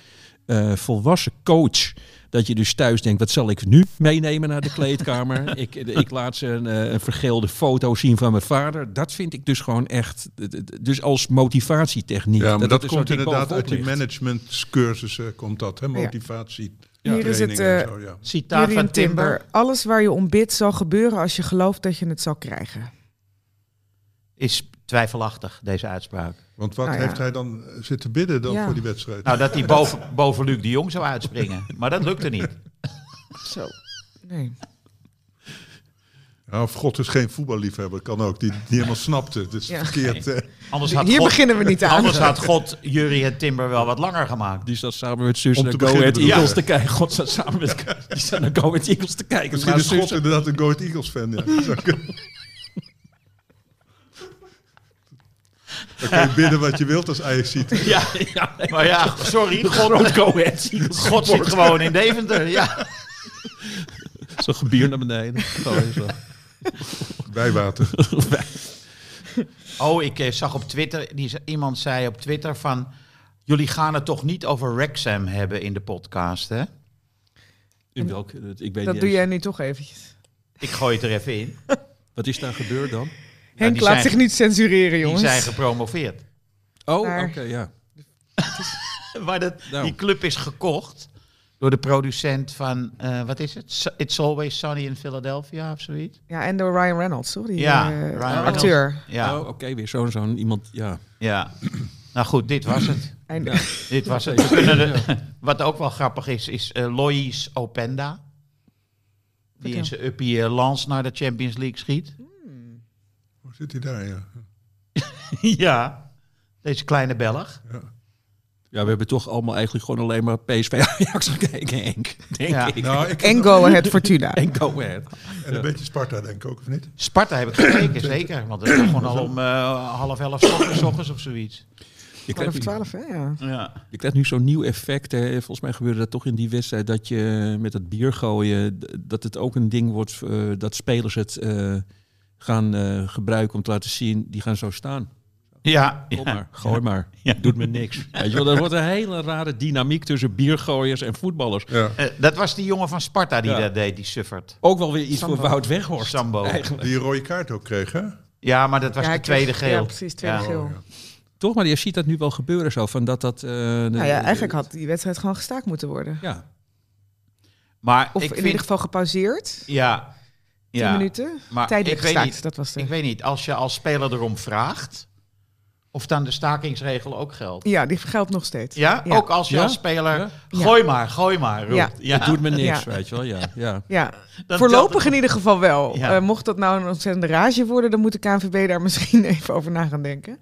eh, volwassen coach. Dat je dus thuis denkt, wat zal ik nu meenemen naar de kleedkamer? ik, ik laat ze een, eh, een vergeelde foto zien van mijn vader. Dat vind ik dus gewoon echt, dus als motivatietechniek. Ja, maar dat, komt inderdaad uit die managementcursussen, komt dat, hè? Motivatie. Ja. Hier is het eh zo, ja. Citaat van Timber. Timber. Alles waar je om bidt zal gebeuren als je gelooft dat je het zal krijgen. Is twijfelachtig, deze uitspraak. Want wat Nou ja. heeft hij dan eh, zitten bidden dan Ja. voor die wedstrijd? Nou, dat hij boven, boven Luc de Jong zou uitspringen. Maar dat lukte niet. Zo. Nee. Ja, of God is geen voetballiefhebber, kan ook. Die, die helemaal snapte. Het is Ja. verkeerd. eh. Anders had Hier God, beginnen we niet aan. Anders had God Jury en Timber wel wat langer gemaakt. Die zat samen met Om naar te Go Ahead? Eagles te kijken. God zat samen met... Die zat naar Go Ahead Eagles te kijken. Misschien Maar is God inderdaad een Go Ahead Eagles fan. Ja. Dan kan je bidden wat je wilt als Ajax ziet. Ja, Ja, maar ja, sorry. God, Go Ahead Eagles. God zit gewoon in Deventer. Ja. Zo'n gebier naar beneden. Gewoon zo. Bijwater. Oh, ik eh, zag op Twitter, die, iemand zei op Twitter van... Jullie gaan het toch niet over Wrexham hebben in de podcast, hè? In welk... Ik weet Dat doe eens. jij nu toch eventjes. Ik gooi het er even in. Wat is daar gebeurd dan? Henk die laat zijn- zich niet censureren, Die jongens. zijn gepromoveerd. Oh, Maar- oké, ja. Maar dat, Nou. die club is gekocht door de producent van, eh, wat is het? It's Always Sunny in Philadelphia of zoiets. Ja, en door Ryan Reynolds, sorry. Ja, eh, Ryan acteur. Ja, Oh, oké, weer zo'n zo'n iemand, ja. ja. Nou goed, dit was het. Einde. Dit was het. De- wat ook wel grappig is, is eh Lois Openda. Die in zijn uppie Lans naar de Champions League schiet. Hoe zit hij daar? Ja. ja, deze kleine Belg. Ja, we hebben toch allemaal eigenlijk gewoon alleen maar PSV Ajax gekeken, Henk. Denk Ja. ik. Nou, ik En Go Ahead Fortuna. En Go Ahead. en een beetje Sparta, denk ik ook, of niet? Sparta heb ik gekeken, zeker. Want het is gewoon al om eh, half elf 's ochtends, of zoiets. Je krijgt, twaalf, hè? Ja. Ja. je krijgt nu zo'n nieuw effect. Hè. Volgens mij gebeurde dat toch in die wedstrijd dat je met het bier gooien, dat het ook een ding wordt eh, dat spelers het eh, gaan eh, gebruiken om te laten zien, die gaan zo staan. Ja, Kom ja. maar, gooi maar. Ja. Doet me niks. Weet je wel, er wordt een hele rare dynamiek tussen biergooiers en voetballers. Ja. Eh, dat was die jongen van Sparta die Ja. dat deed, die suffert. Ook wel weer iets Sambo. voor Wout Weghorst. Sambo. Eigenlijk. Die een rode kaart ook kreeg, hè? Ja, maar dat was Ja, de tweede geel. Ja, precies, tweede Ja. geel. Toch, maar je ziet dat nu wel gebeuren zo. Van dat dat, eh, de- Nou ja, eigenlijk had die wedstrijd gewoon gestaakt moeten worden. Ja, Maar Of ik in vind... ieder geval gepauzeerd. Ja. 10 ja. minuten. Maar Tijdelijk ik weet gestaakt, niet- dat was de... Ik weet niet, als je als speler erom vraagt... of dan de stakingsregel ook geldt. Ja, die geldt nog steeds. Ja? Ja. Ook als je Ja? als speler... Ja? Gooi maar, gooi maar, roept. Ja. Ja. het doet me niks, Ja. weet je wel. Ja, ja. Ja, Dan voorlopig in ieder geval wel. Ja. Eh, mocht dat nou een ontzettende rage worden, dan moet de KNVB daar misschien even over na gaan denken.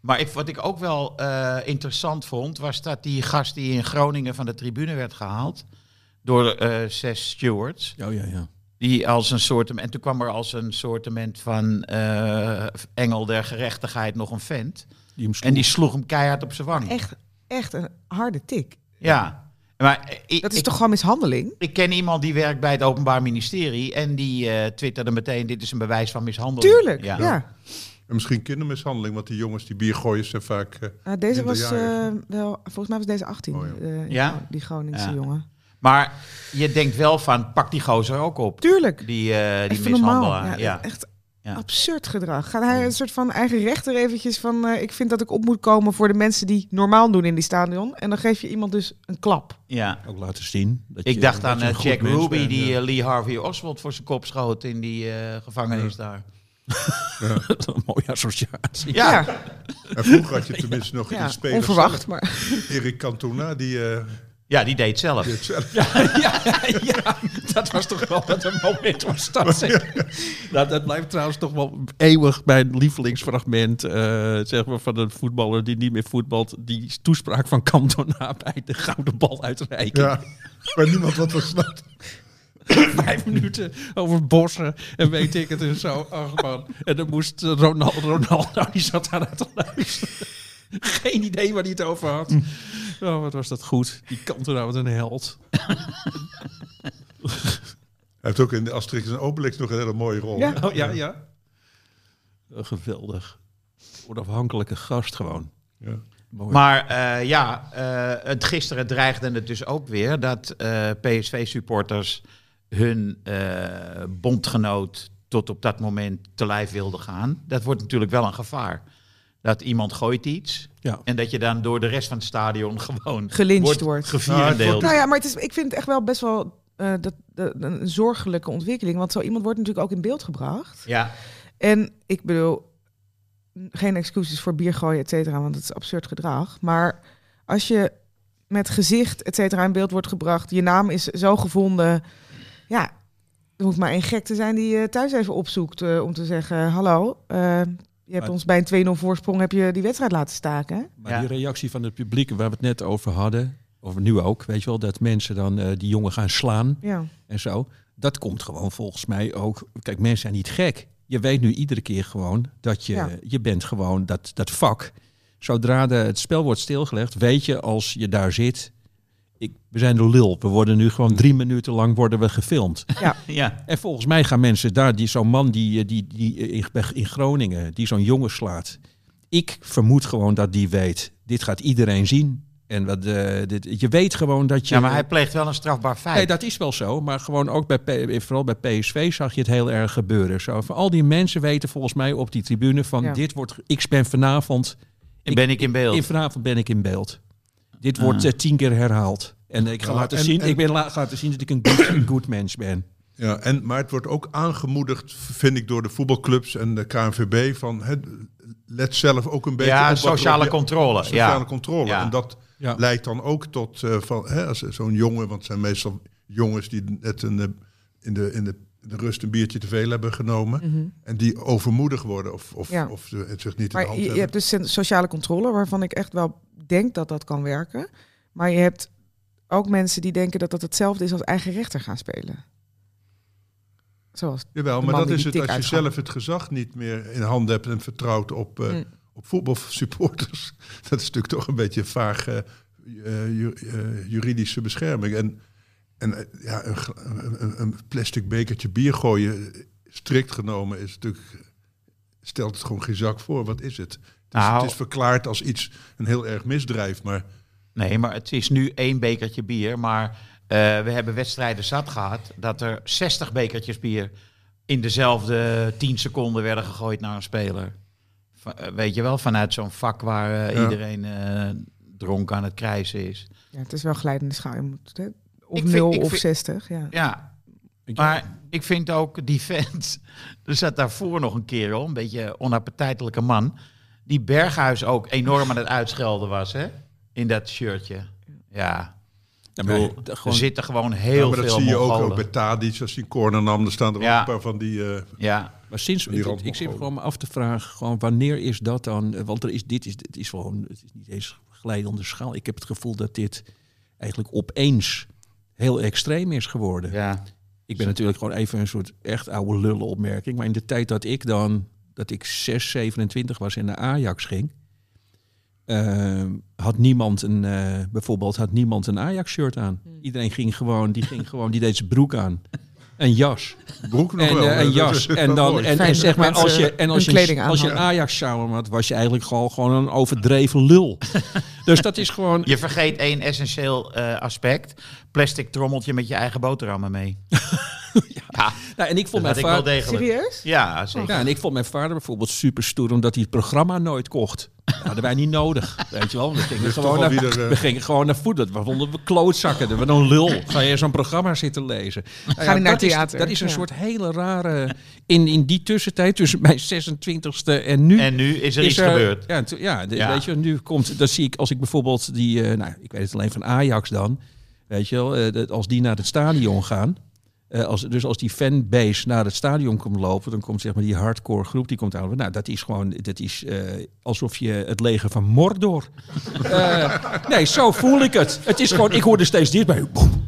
Maar ik, wat ik ook wel eh, interessant vond, was dat die gast die in Groningen van de tribune werd gehaald door eh, zes stewards, Oh, ja, ja. Die als een soort en toen kwam er als een soortement van eh, engel der gerechtigheid nog een vent Die hem en die sloeg hem keihard op zijn wang. Echt, echt een harde tik. Ja, maar ik, Dat is ik, toch gewoon mishandeling? ik ken iemand die werkt bij het Openbaar Ministerie en die eh, twitterde meteen: dit is een bewijs van mishandeling. Tuurlijk, ja. En misschien kindermishandeling, want die jongens, die biergooiers zijn vaak... eh, Nou, deze was wel, volgens mij was deze 18, Oh, ja. eh, Ja? die Groningse Ja. jongen. Maar je denkt wel van: pak die gozer ook op. Tuurlijk. Die, eh die Even normaal. mishandelaar. Ja, Ja. Echt Ja. absurd gedrag. Gaat hij een soort van eigen rechter eventjes van... eh, ik vind dat ik op moet komen voor de mensen die normaal doen in die stadion. En dan geef je iemand dus een klap. ja. ook laten zien. Dat Ik je- dacht dat aan eh, Jack Ruby bent, die ja. Lee Harvey Oswald voor zijn kop schoot in die eh, gevangenis daar. een mooie associatie. Ja, En vroeger had je tenminste nog Ja, een speler... onverwacht, maar... Erik Cantona, die... eh, ja die deed zelf. die het zelf ja, ja, dat was toch wel wat een moment was dat. zeg. Nou, dat blijft trouwens toch wel eeuwig mijn lievelingsfragment. eh, zeg maar van een voetballer die niet meer voetbalt. Die toespraak van Cantona bij de gouden bal uitreiking. Ja, waar niemand wat van snapt. Vijf minuten over bossen en weet ik het en zo. Ach man. En dan moest eh, Ronaldo, Ronaldo die zat daar te luisteren. Geen idee waar hij het over had. Oh, wat was dat goed. Die Cantona, wat een held. Hij heeft ook in de Asterix en Obelix nog een hele mooie rol. Ja. Oh ja, ja. Oh, geweldig. Onafhankelijke gast gewoon. Ja. Mooi. Maar eh, ja, eh, het gisteren dreigde het dus ook weer dat eh, PSV-supporters hun eh, bondgenoot tot op dat moment te lijf wilden gaan. Dat wordt natuurlijk wel een gevaar. Dat iemand gooit iets ja. en dat je dan door de rest van het stadion gewoon Gelyncht wordt. gevierendeeld. Nou ja, maar het is, ik vind het echt wel best wel eh, dat, dat- een zorgelijke ontwikkeling. Want zo iemand wordt natuurlijk ook in beeld gebracht. Ja, En ik bedoel, geen excuses voor biergooien, et cetera, want het is absurd gedrag. Maar als je met gezicht, et cetera, in beeld wordt gebracht, je naam is zo gevonden, ja, er hoeft maar één gek te zijn die je thuis even opzoekt eh, om te zeggen... Hallo, eh, je hebt Maar- ons bij een 2-0 voorsprong heb je die wedstrijd laten staken. hè? Maar Ja. die reactie van het publiek waar we het net over hadden, of nu ook, weet je wel, dat mensen dan eh, die jongen gaan slaan Ja. en zo. Dat komt gewoon volgens mij ook. Kijk, mensen zijn niet gek. Je weet nu iedere keer gewoon dat je, Ja. je bent gewoon dat, dat vak. Zodra de, het spel wordt stilgelegd, weet je als je daar zit. Ik, we zijn de lul. We worden nu gewoon drie minuten lang worden we gefilmd. Ja. En volgens mij gaan mensen daar, die zo'n man die, eh, die, die in, in Groningen, die zo'n jongen slaat. Ik vermoed gewoon dat die weet, dit gaat iedereen zien. En wat, eh, dit, je weet gewoon dat je... ja, maar hij pleegt wel een strafbaar feit. Nee, dat is wel zo. Maar gewoon ook bij, vooral bij PSV zag je het heel erg gebeuren. Zo, van al die mensen weten volgens mij op die tribune van Ja. dit wordt... Ik ben vanavond... En ben ik in beeld. In, vanavond ben ik in beeld. Dit wordt Ah. eh, tien keer herhaald. En ik ga Ja, laten en- zien, en- ik ben laten zien dat ik een good, een good mens ben. Ja, en, maar het wordt ook aangemoedigd, vind ik, door de voetbalclubs en de KNVB van hè, let zelf ook een beetje ja, op sociale je- controle. sociale ja. controle. Ja. En dat Ja. leidt dan ook tot eh, van hè, als zo'n jongen, want het zijn meestal jongens die net een, in, de, in, de, de rust een biertje te veel hebben genomen. En die overmoedig worden of, of, Ja. of ze het zich niet in de hand je, je hebt dus sociale controle, waarvan ik echt wel denk dat dat kan werken. Maar je hebt ook mensen die denken dat dat hetzelfde is als eigen rechter gaan spelen. Zoals Jawel, maar dat is het als je zelf het gezag niet meer in handen hebt en vertrouwt op, Mm. op voetbalsupporters. Dat is natuurlijk toch een beetje vaag eh, eh, juridische bescherming. En, en eh, ja, een, een, plastic bekertje bier gooien, strikt genomen, is natuurlijk, stelt het gewoon geen zak voor. Wat is het? Het is, Nou. het is verklaard als iets, een heel erg misdrijf, maar Nee, maar het is nu één bekertje bier. Maar eh, we hebben wedstrijden zat gehad dat er 60 bekertjes bier in dezelfde 10 seconden werden gegooid naar een speler. Va- eh, weet je wel, vanuit zo'n vak waar Ja. iedereen eh, dronken aan het krijsen is. Ja, het is wel glijdende schaal. Je moet, of Ik vind- 0 ik of vind- 60. Ja. Ja, maar ik vind ook die vent. Er zat daarvoor nog een kerel, een beetje onappetijtelijke man. Die Berghuis ook enorm aan het uitschelden was, hè? In dat shirtje. Ja, Ja, maar bedoel, er gewoon- zitten gewoon Ja, heel maar dat veel zie je ook, bij Tadic. Als een corner nam, dan staan er Ja. ook een paar van die... eh, Ja, Maar sinds Die ik, ik zit gewoon me af te vragen, gewoon wanneer is dat dan? Want er is, dit is, dit is gewoon, het is niet eens glijdende schaal. Ik heb het gevoel dat dit eigenlijk opeens heel extreem is geworden. ja. Ik ben natuurlijk gewoon even een soort echt oude lullen opmerking. Maar in de tijd dat ik dan, dat ik 6, 27 was en naar Ajax ging, eh, had niemand een, eh, bijvoorbeeld had niemand een Ajax shirt aan. Iedereen ging gewoon, die ging gewoon, die deed zijn broek aan. Een jas. broek nog En wel. eh, een jas. En, dan, en, zeg maar, als je, en als je, kleding als je een. Ajax shower had, was je eigenlijk gewoon, gewoon een overdreven lul. dus dat is gewoon... Je vergeet één essentieel eh, aspect. Plastic trommeltje met je eigen boterhammen mee. ja, Nou, en ik dat vond mijn vader... degelijk. Serieus? Ja, zeker. Ja, en ik vond mijn vader bijvoorbeeld super stoer omdat hij het programma nooit kocht. Dat hadden wij niet nodig, weet je wel. We gingen, Dus gewoon toch wel naar, weer, eh, we gingen gewoon naar voetbal. We vonden we klootzakken. We een lul. Ga je zo'n programma zitten lezen? Nou Ga niet naar dat, is, theater. dat is een Ja. soort hele rare... In, in die tussentijd, tussen mijn 26e en nu... En nu is er iets gebeurd. Ja, to- ja, de- Ja. weet je, nu komt, dat zie ik als ik bijvoorbeeld die, eh, nou, ik weet het alleen van Ajax dan, weet je wel, eh, dat als die naar het stadion gaan, eh, als, dus als die fanbase naar het stadion komt lopen, dan komt zeg maar die hardcore groep, die komt aan. Nou, dat is gewoon, dat is eh, alsof je het leger van Mordor. Eh, nee, zo voel ik het. Het is gewoon, ik hoor er steeds boem, boem.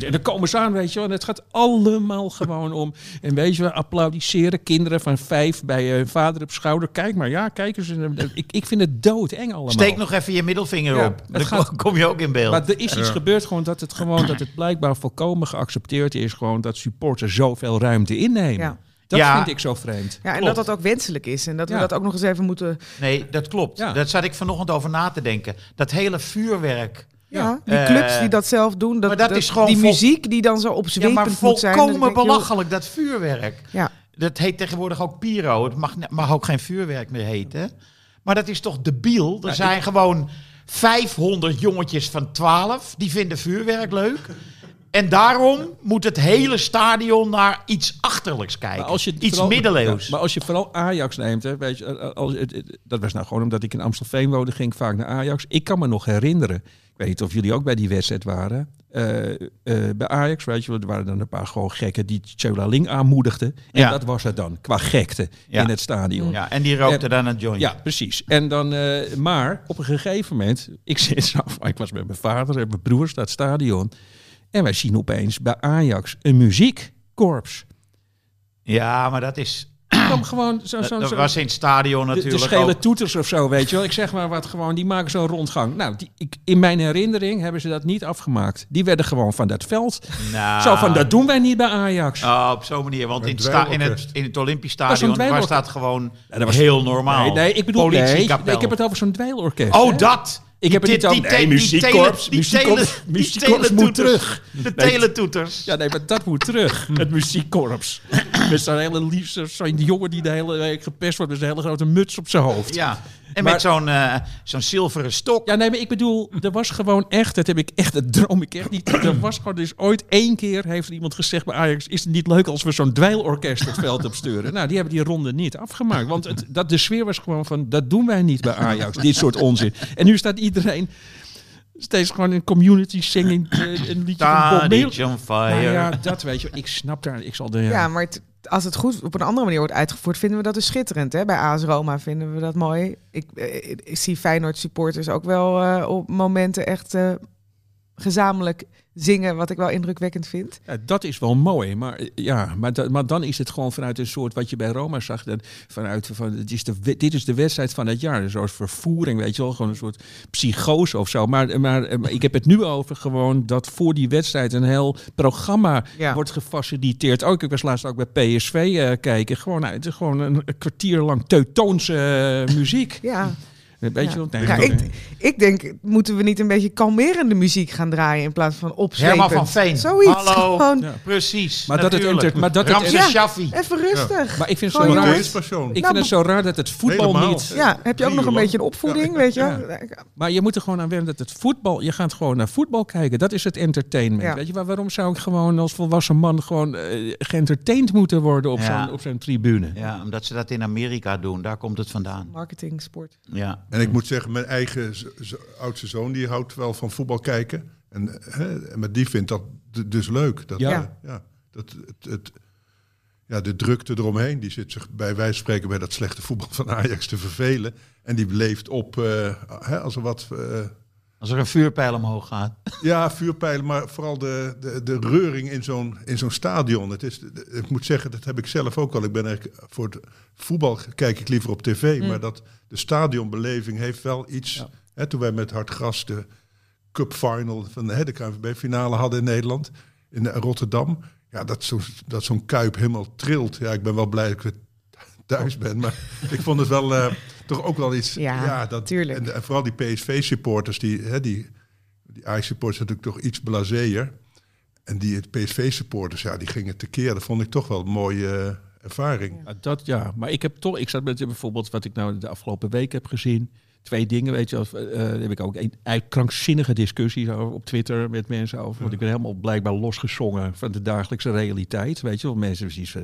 En dan komen ze aan, weet je wel. En het gaat allemaal gewoon om. En weet je wel, applaudisseren. Kinderen van vijf bij hun vader op schouder. Kijk maar, ja, kijk eens. Ik, ik vind het doodeng allemaal. Steek nog even je middelvinger Ja, op. Dan gaat- kom je ook in beeld. Maar er is iets gebeurd gewoon dat het gewoon dat het blijkbaar volkomen geaccepteerd is gewoon dat supporters zoveel ruimte innemen. Ja. Dat Ja. vind ik zo vreemd. Ja, en Klopt. dat dat ook wenselijk is. En dat we Ja. dat ook nog eens even moeten... Nee, dat klopt. Ja. Daar zat ik vanochtend over na te denken. Dat hele vuurwerk. Ja, die Eh, clubs die dat zelf doen. Dat, maar dat is gewoon die muziek die dan zo Ja, opzwepend maar moet zijn. dat ik volkomen belachelijk, dat vuurwerk. Ja, Dat heet tegenwoordig ook pyro. Het mag, mag ook geen vuurwerk meer heten. Maar dat is toch debiel? Er zijn gewoon 500 jongetjes van 12 die vinden vuurwerk leuk. En daarom moet het hele stadion naar iets achterlijks kijken. Maar als je iets vooral- middeleeuws. Ja, maar als je vooral Ajax neemt, hè, weet je, eh, als, het- het- dat was nou gewoon omdat ik in Amstelveen woonde, ging ik vaak naar Ajax. Ik kan me nog herinneren, weet niet of jullie ook bij die wedstrijd waren, eh, eh, bij Ajax, weet je, er waren dan een paar gewoon gekken die Chola Ling aanmoedigden. En Ja. dat was het dan, qua gekte Ja. in het stadion. ja, en die rookte dan een joint. Ja, precies. En dan, eh, maar op een gegeven moment, ik zit zo, ik was met mijn vader en mijn broers naar het stadion. En wij zien opeens bij Ajax een muziekkorps. Ja, maar dat is... Kwam gewoon zo, Dat, zo, dat zo- was in het stadion de, de natuurlijk schele ook. toeters of zo, weet je wel. Ik zeg maar wat gewoon, die maken zo'n rondgang. Nou, die, ik, in mijn herinnering hebben ze dat niet afgemaakt. Die werden gewoon van dat veld. Nou, Zo van, dat doen wij niet bij Ajax. Oh, op zo'n manier. Want in het, sta- in, het, in het Olympisch Stadion was dat gewoon Ja, dat was- heel normaal. Nee, nee, ik bedoel, nee, Politiekapel. nee, ik heb het over zo'n dweilorkest. Oh, hè. dat! Ik heb het niet over... Nee, muziekkorps, die muziekkorps, moet terug. De teletoeters. Ja, nee, maar dat moet terug. Het muziekkorps. Met zo'n hele liefste, zo'n jongen die de hele week gepest wordt met zijn hele grote muts op zijn hoofd. Ja. En Maar- met zo'n eh, zo'n zilveren stok. Ja, nee, maar ik bedoel, er was gewoon echt, dat heb ik echt, dat droom ik echt niet. Er was gewoon dus ooit één keer, heeft iemand gezegd bij Ajax, is het niet leuk als we zo'n dweilorkest het veld op sturen? Nou, die hebben die ronde niet afgemaakt. Want het, dat, de sfeer was gewoon van, dat doen wij niet bij Ajax, dit soort onzin. En nu staat iedereen steeds gewoon in community singing eh, een liedje van Bob Marley. Stadion fire. Nou ja, dat weet je, ik snap daar, ik zal er... Ja, maar het- als het goed op een andere manier wordt uitgevoerd, vinden we dat dus schitterend. Hè? Bij AS Roma vinden we dat mooi. Ik, eh, zie Feyenoord supporters ook wel eh, op momenten echt eh, gezamenlijk zingen, wat ik wel indrukwekkend vind. Ja, dat is wel mooi, maar, eh, ja, maar, da- maar dan is het gewoon vanuit een soort wat je bij Roma zag. Dan, vanuit van, het is de, dit is de wedstrijd van het jaar. Een soort vervoering, weet je wel, gewoon een soort psychose of zo. Maar, maar, eh, maar ik heb het nu over gewoon dat voor die wedstrijd een heel programma Ja. wordt gefaciliteerd. Ook ik was laatst ook bij PSV eh, kijken. Gewoon, nou, het is gewoon een, een kwartier lang teutoonse eh, muziek. Ja, Weet ja. je wel? Nee, Ja, dat- ik, ik denk, moeten we niet een beetje kalmerende muziek gaan draaien in plaats van opzwepend? Herman van Veen. Zoiets, Hallo. gewoon Ja. Precies. Maar dat het maar dat het- Ja. Even rustig. maar ik vind het zo raar. Ik Nou, vind het zo raar dat het voetbal Helemaal. niet... Ja, heb je ook nog een beetje een opvoeding, Ja. weet je? Maar je moet er gewoon aan wennen dat het voetbal... Je gaat gewoon naar voetbal kijken. Dat is het entertainment. Ja. Weet je, waar, waarom zou ik gewoon als volwassen man... gewoon geëntertained moeten worden op Ja. zo'n op zo'n tribune? Ja, omdat ze dat in Amerika doen. Daar komt het vandaan. Marketing, sport. Ja. En ik moet zeggen, mijn eigen oudste zoon die houdt wel van voetbal kijken. En, hè, maar die vindt dat dus leuk. Dat, Ja. ja. ja dat, het, het, ja, de drukte eromheen, die zit zich bij wijze van spreken bij dat slechte voetbal van Ajax te vervelen. En die leeft op eh, hè, als er wat... eh, Als er een vuurpijl omhoog gaat. ja, vuurpijlen, maar vooral de, de, de reuring in zo'n, in zo'n stadion. Het is, ik moet zeggen, dat heb ik zelf ook al. Ik ben eigenlijk voor het voetbal kijk ik liever op tv. Maar dat de stadionbeleving heeft wel iets. Hè, toen wij met Hartgras de Cup Final van hè, de KNVB-finale hadden in Nederland, in Rotterdam. Ja, dat, zo, dat zo'n kuip helemaal trilt. Ja, ik ben wel blij dat ik weer thuis ben. Maar ik vond het wel eh, toch ook wel iets. Ja, dat, tuurlijk. En, en vooral die PSV-supporters, die, hè, die, die Ajax-supporters natuurlijk toch iets blazeer. En die PSV-supporters, ja, die gingen tekeer. Dat vond ik toch wel een mooie eh, ervaring. Ja, dat ja, maar ik heb toch, ik zat met bijvoorbeeld wat ik nou de afgelopen week heb gezien. Twee dingen, weet je, wel, eh, daar heb ik ook een uit krankzinnige discussies over op Twitter met mensen over. Want ik ben helemaal blijkbaar losgezongen van de dagelijkse realiteit. Weet je wel, mensen precies van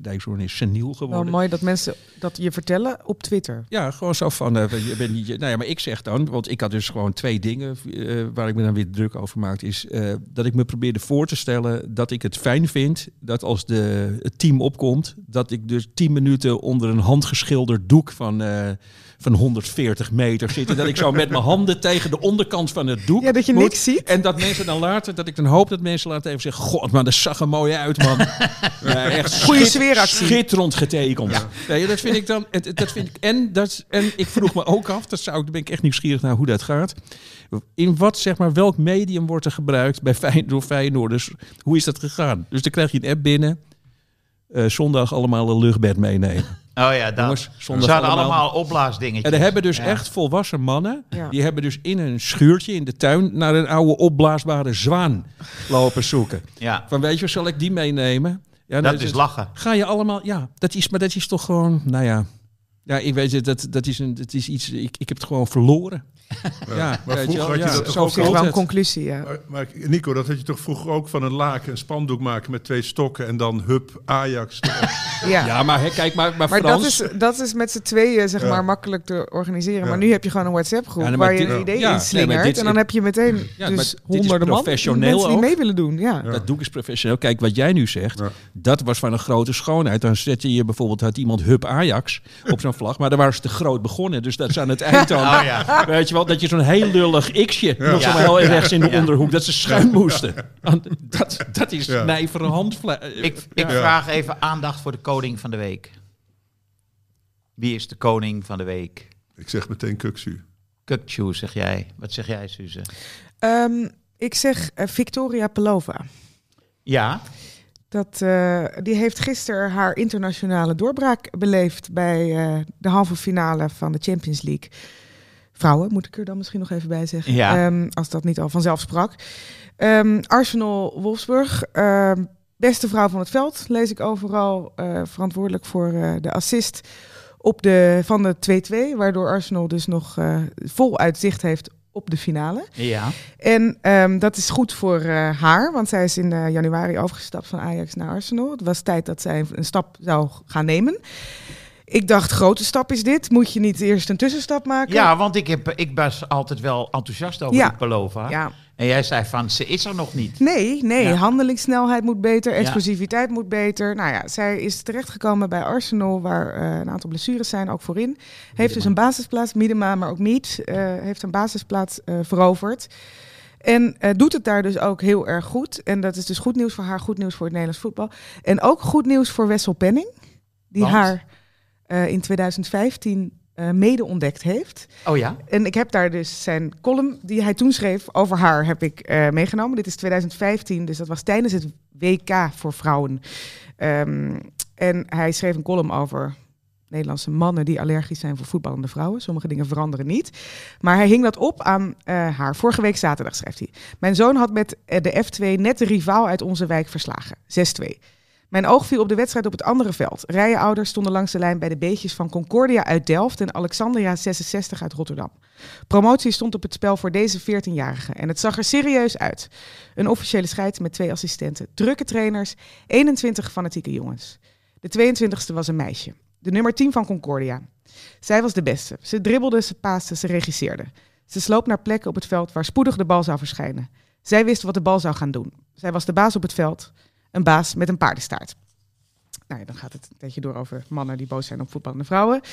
Dijkshoorn is, seniel Wel geworden. mooi dat mensen dat je vertellen op Twitter. Ja, gewoon zo van, eh, je bent niet, nou ja, maar ik zeg dan, want ik had dus gewoon twee dingen eh, waar ik me dan weer druk over maakte, is eh, dat ik me probeerde voor te stellen dat ik het fijn vind dat als de, het team opkomt, dat ik dus tien minuten onder een handgeschilderd doek van, eh, van 140 meter zit en dat ik zo met mijn handen tegen de onderkant van het doek Ja, dat je moet. niks ziet. En dat mensen dan later, dat ik dan hoop dat mensen later even zeggen, god, maar dat zag er mooi uit, man. Ja, echt Goeie schit- sfeeractie. Schitterend getekend. Nee, dat vind ik dan. Dat vind ik, en, dat, en ik vroeg me ook af, dat zou, ik- daar ben ik echt nieuwsgierig naar hoe dat gaat. In wat, zeg maar, welk medium wordt er gebruikt bij Feyenoord, door Feyenoorders? Hoe is dat gegaan? Dus dan krijg je een app binnen. eh, zondag allemaal een luchtbed meenemen. Oh ja, dat. Jongens, Ze zondag allemaal- allemaal opblaasdingetjes. En er hebben dus Ja. echt volwassen mannen, Ja. die hebben dus in een schuurtje in de tuin naar een oude opblaasbare zwaan lopen zoeken. Ja, Van weet je, zal ik die meenemen? Ja, dat is lachen. Ga je allemaal, ja, dat is, maar dat is toch gewoon, nou ja, Ja, ik weet het, dat, dat is, een, dat is iets, ik, ik heb het gewoon verloren. Ja, maar vroeger had je ja, dat toch zo ook is wel een conclusie, ja. Maar, maar Nico, dat had je toch vroeger ook van een laken een spandoek maken met twee stokken en dan hup Ajax. ja. Ja, maar hè, kijk, maar, maar, Maar Frans... dat is, dat is met z'n tweeën zeg Ja. maar makkelijk te organiseren. Ja. Maar nu heb je gewoon een WhatsApp groep Ja, nee, maar waar je een idee ja, in slingert. en dan heb je meteen Ja, dus is honderden man mensen die ook. mee willen doen. Ja. Dat doe ik eens professioneel. Kijk, wat jij nu zegt, Ja. dat was van een grote schoonheid. Dan zette je bijvoorbeeld, had iemand Hub Ajax op zo'n vlag. Maar daar waren ze te groot begonnen. Dus dat is aan het eind dan, ja. weet je wel, dat je zo'n heel lullig x'je nog zo heel rechts in de Ja. onderhoek, dat ze schuin moesten. Want Dat, dat is Ja. nijvere handvlees. Ik, ik vraag even aandacht voor de koning van de week. Wie is de koning van de week? Ik zeg meteen Kuksu. Kukchu, zeg jij. Wat zeg jij, Suze? Ehm, ik zeg eh, Victoria Pelova. Ja, Dat, eh, die heeft gisteren haar internationale doorbraak beleefd bij eh, de halve finale van de Champions League. Vrouwen, moet ik er dan misschien nog even bij zeggen. Ja. Ehm, als dat niet al vanzelf sprak. Ehm, Arsenal Wolfsburg. ehm, beste vrouw van het veld, lees ik overal. eh, verantwoordelijk voor eh, de assist op de, van de 2-2. Waardoor Arsenal dus nog eh, vol uitzicht heeft op de finale. ja. En dat is goed voor haar, want zij is in januari overgestapt van Ajax naar Arsenal. Het was tijd dat zij een stap zou gaan nemen. Ik dacht, grote stap is dit. Moet je niet eerst een tussenstap maken? ja want ik, heb, ik was altijd wel enthousiast over Ja. die Pelova. Ja. En jij zei van, ze is er nog niet. Nee, nee. Ja. Handelingssnelheid moet beter, Ja. explosiviteit moet beter. Nou ja, zij is terechtgekomen bij Arsenal, waar eh, een aantal blessures zijn, ook voorin. Heeft dus een basisplaats, Miedema, maar ook Mead, eh, heeft een basisplaats eh, veroverd. En doet het daar dus ook heel erg goed. En dat is dus goed nieuws voor haar, goed nieuws voor het Nederlands voetbal. En ook goed nieuws voor Wessel Penning, die Want? haar eh, in 2015 eh, mede ontdekt heeft. Oh ja? En ik heb daar dus zijn column die hij toen schreef over haar heb ik eh, meegenomen. Dit is 2015, dus dat was tijdens het WK voor vrouwen. Ehm, en hij schreef een column over Nederlandse mannen die allergisch zijn voor voetballende vrouwen. Sommige dingen veranderen niet. Maar hij hing dat op aan haar. Vorige week zaterdag schreef hij. Mijn zoon had met de F2 net de rivaal uit onze wijk verslagen. 6-2. Mijn oog viel op de wedstrijd op het andere veld. Rijenouders stonden langs de lijn bij de beetjes van Concordia uit Delft en Alexandria 66 uit Rotterdam. Promotie stond op het spel voor deze 14-jarige en het zag er serieus uit. Een officiële scheid met twee assistenten, drukke trainers, 21 fanatieke jongens. De 22e was een meisje, de nummer 10 van Concordia. Zij was de beste. Ze dribbelde, ze paaste, ze regisseerde. Ze sloop naar plekken op het veld waar spoedig de bal zou verschijnen. Zij wist wat de bal zou gaan doen. Zij was de baas op het veld, een baas met een paardenstaart. Nou ja, dan gaat het een beetje door over mannen die boos zijn op voetballende vrouwen.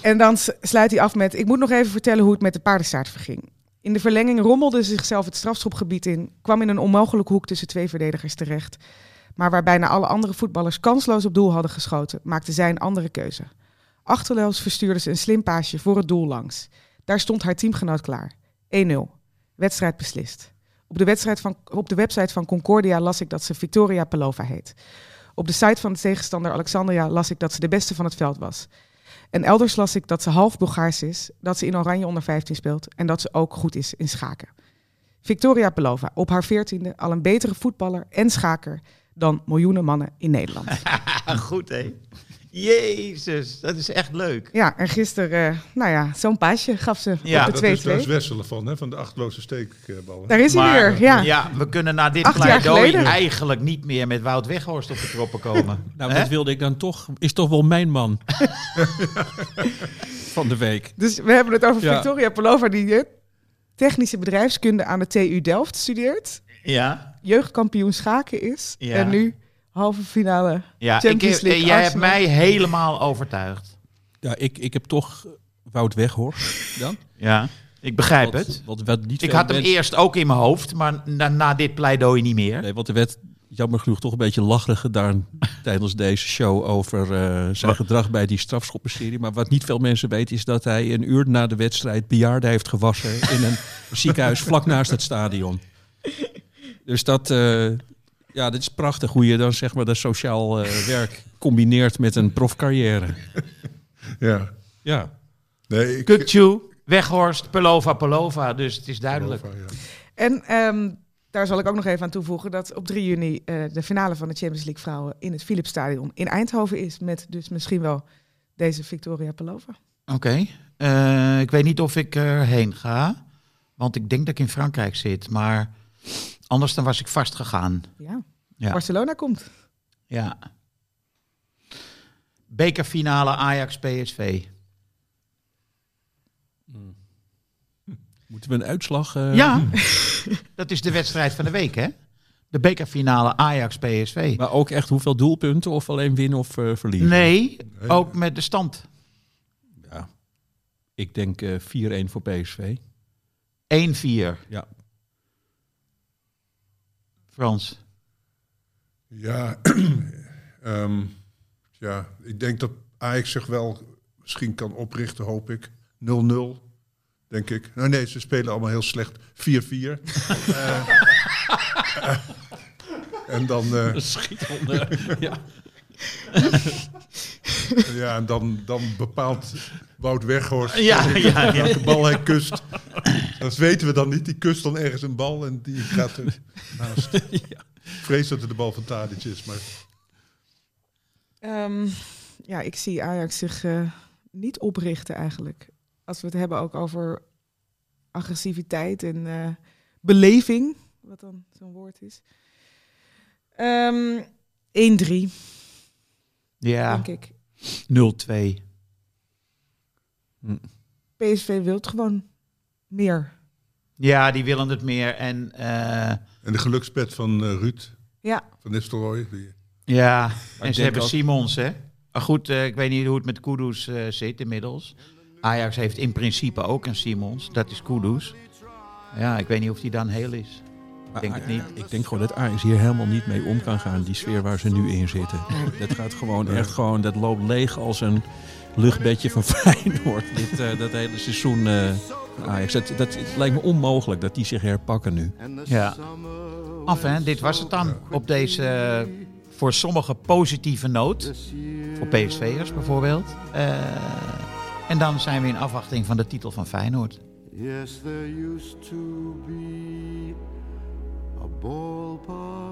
En dan sluit hij af met: Ik moet nog even vertellen hoe het met de paardenstaart verging. In de verlenging rommelde ze zichzelf het strafschopgebied in, kwam in een onmogelijke hoek tussen twee verdedigers terecht. Maar waar bijna alle andere voetballers kansloos op doel hadden geschoten, maakte zij een andere keuze. Achterloos verstuurde ze een slim paasje voor het doel langs. Daar stond haar teamgenoot klaar. 1-0. Wedstrijd beslist. Op de, van, op de website van Concordia las ik dat ze Victoria Pelova heet. Op de site van de tegenstander Alexandria las ik dat ze de beste van het veld was. En elders las ik dat ze half Bulgaars is, dat ze in Oranje onder 15 speelt en dat ze ook goed is in schaken. Victoria Pelova, op haar veertiende, al een betere voetballer en schaker dan miljoenen mannen in Nederland. Goed, hè? Jezus, dat is echt leuk. Ja, en gisteren, eh, nou ja, zo'n paasje gaf ze Ja, op Dat de is, daar is 2-2. Wesselen van, hè, van de achtloze steekbal. hè. Daar is hij Maar, weer, ja. Ja, we kunnen na dit pleidooi eigenlijk niet meer met Wout Weghorst op de proppen komen. Nou, dat wilde ik dan toch, is toch wel mijn man van de week. Dus we hebben het over Ja. Victoria Pelova, die technische bedrijfskunde aan de TU Delft studeert. Ja, Jeugdkampioen schaken is. Ja. En nu halve finale ja ik Champions heb, League. jij hebt mij helemaal overtuigd. Ja, ik, ik heb toch Wout Weghorst dan. Ja, ik begrijp Wat- het. Wat, wat niet Ik had hem eerst ook in mijn hoofd, maar na, na dit pleidooi niet meer. Nee, want er werd jammer genoeg toch een beetje lacherig gedaan tijdens deze show over eh, zijn gedrag bij die strafschoppenserie. Maar wat niet veel mensen weten is dat hij een uur na de wedstrijd bejaarden heeft gewassen in een ziekenhuis vlak naast het stadion. Dus dat, eh, ja, dit is prachtig hoe je dan zeg maar dat sociaal eh, werk combineert met een profcarrière. Ja. Ja. Nee, ik... Weghorst, Pelova, Pelova. Dus het is duidelijk. Ja. En ehm, daar zal ik ook nog even aan toevoegen dat op 3 juni eh, de finale van de Champions League vrouwen in het Philipsstadion in Eindhoven is. Met dus misschien wel deze Victoria Pelova. Oké. Eh, ik weet niet of ik erheen ga. Want ik denk dat ik in Frankrijk zit. Maar anders dan was ik vast gegaan. Ja. Ja. Barcelona komt. Ja. Bekerfinale Ajax-PSV. Moeten we een uitslag... eh, Ja, dat is de wedstrijd van de week, hè? De bekerfinale Ajax-PSV. Maar ook echt hoeveel doelpunten of alleen winnen of eh, verliezen? Nee, ook met de stand. Ja. Ik denk eh 4-1 voor PSV. 1-4. Ja. Frans. Ja, ehm, ja, ik denk dat Ajax zich wel misschien kan oprichten, hoop ik. 0-0, denk ik. Nou nee, ze spelen allemaal heel slecht. 4-4. Eh, eh, en dan, eh, Schitterende. ja. ja, en dan, dan bepaalt Wout Weghorst Ja, ja, ja. welke bal hij kust. Dat weten we dan niet. Die kust dan ergens een bal en die gaat er naast. Ik vrees dat het de bal van Tadic is, maar... Ehm, ja, ik zie Ajax zich eh, niet oprichten eigenlijk. Als we het hebben ook over agressiviteit en eh, beleving, wat dan zo'n woord is. Ehm 1-3, Ja, denk ik. 0-2. PSV wil gewoon meer. Ja, die willen het meer. En eh, En de gelukspet van eh, Ruud Ja, van Nistelrooy. Die, ja, en ze hebben ook- Simons, hè? Maar goed, eh, ik weet niet hoe het met Kudus eh, zit inmiddels. Ajax heeft in principe ook een Simons. Dat is Kudus. Ja, ik weet niet of die dan heel is. Ik denk het niet. Ik denk gewoon dat Ajax hier helemaal niet mee om kan gaan, die sfeer waar ze nu in zitten. Dat gaat gewoon echt gewoon, dat loopt leeg als een luchtbedje van Feyenoord. Dit, eh, dat hele seizoen eh, van Ajax. Dat, dat, het lijkt me onmogelijk dat die zich herpakken nu. Ja. Af, hè? Dit was het dan. Op deze eh, voor sommigen positieve noot. Voor PSV'ers bijvoorbeeld. Eh, en dan zijn we in afwachting van de titel van Feyenoord. Yes, there used to be a ballpark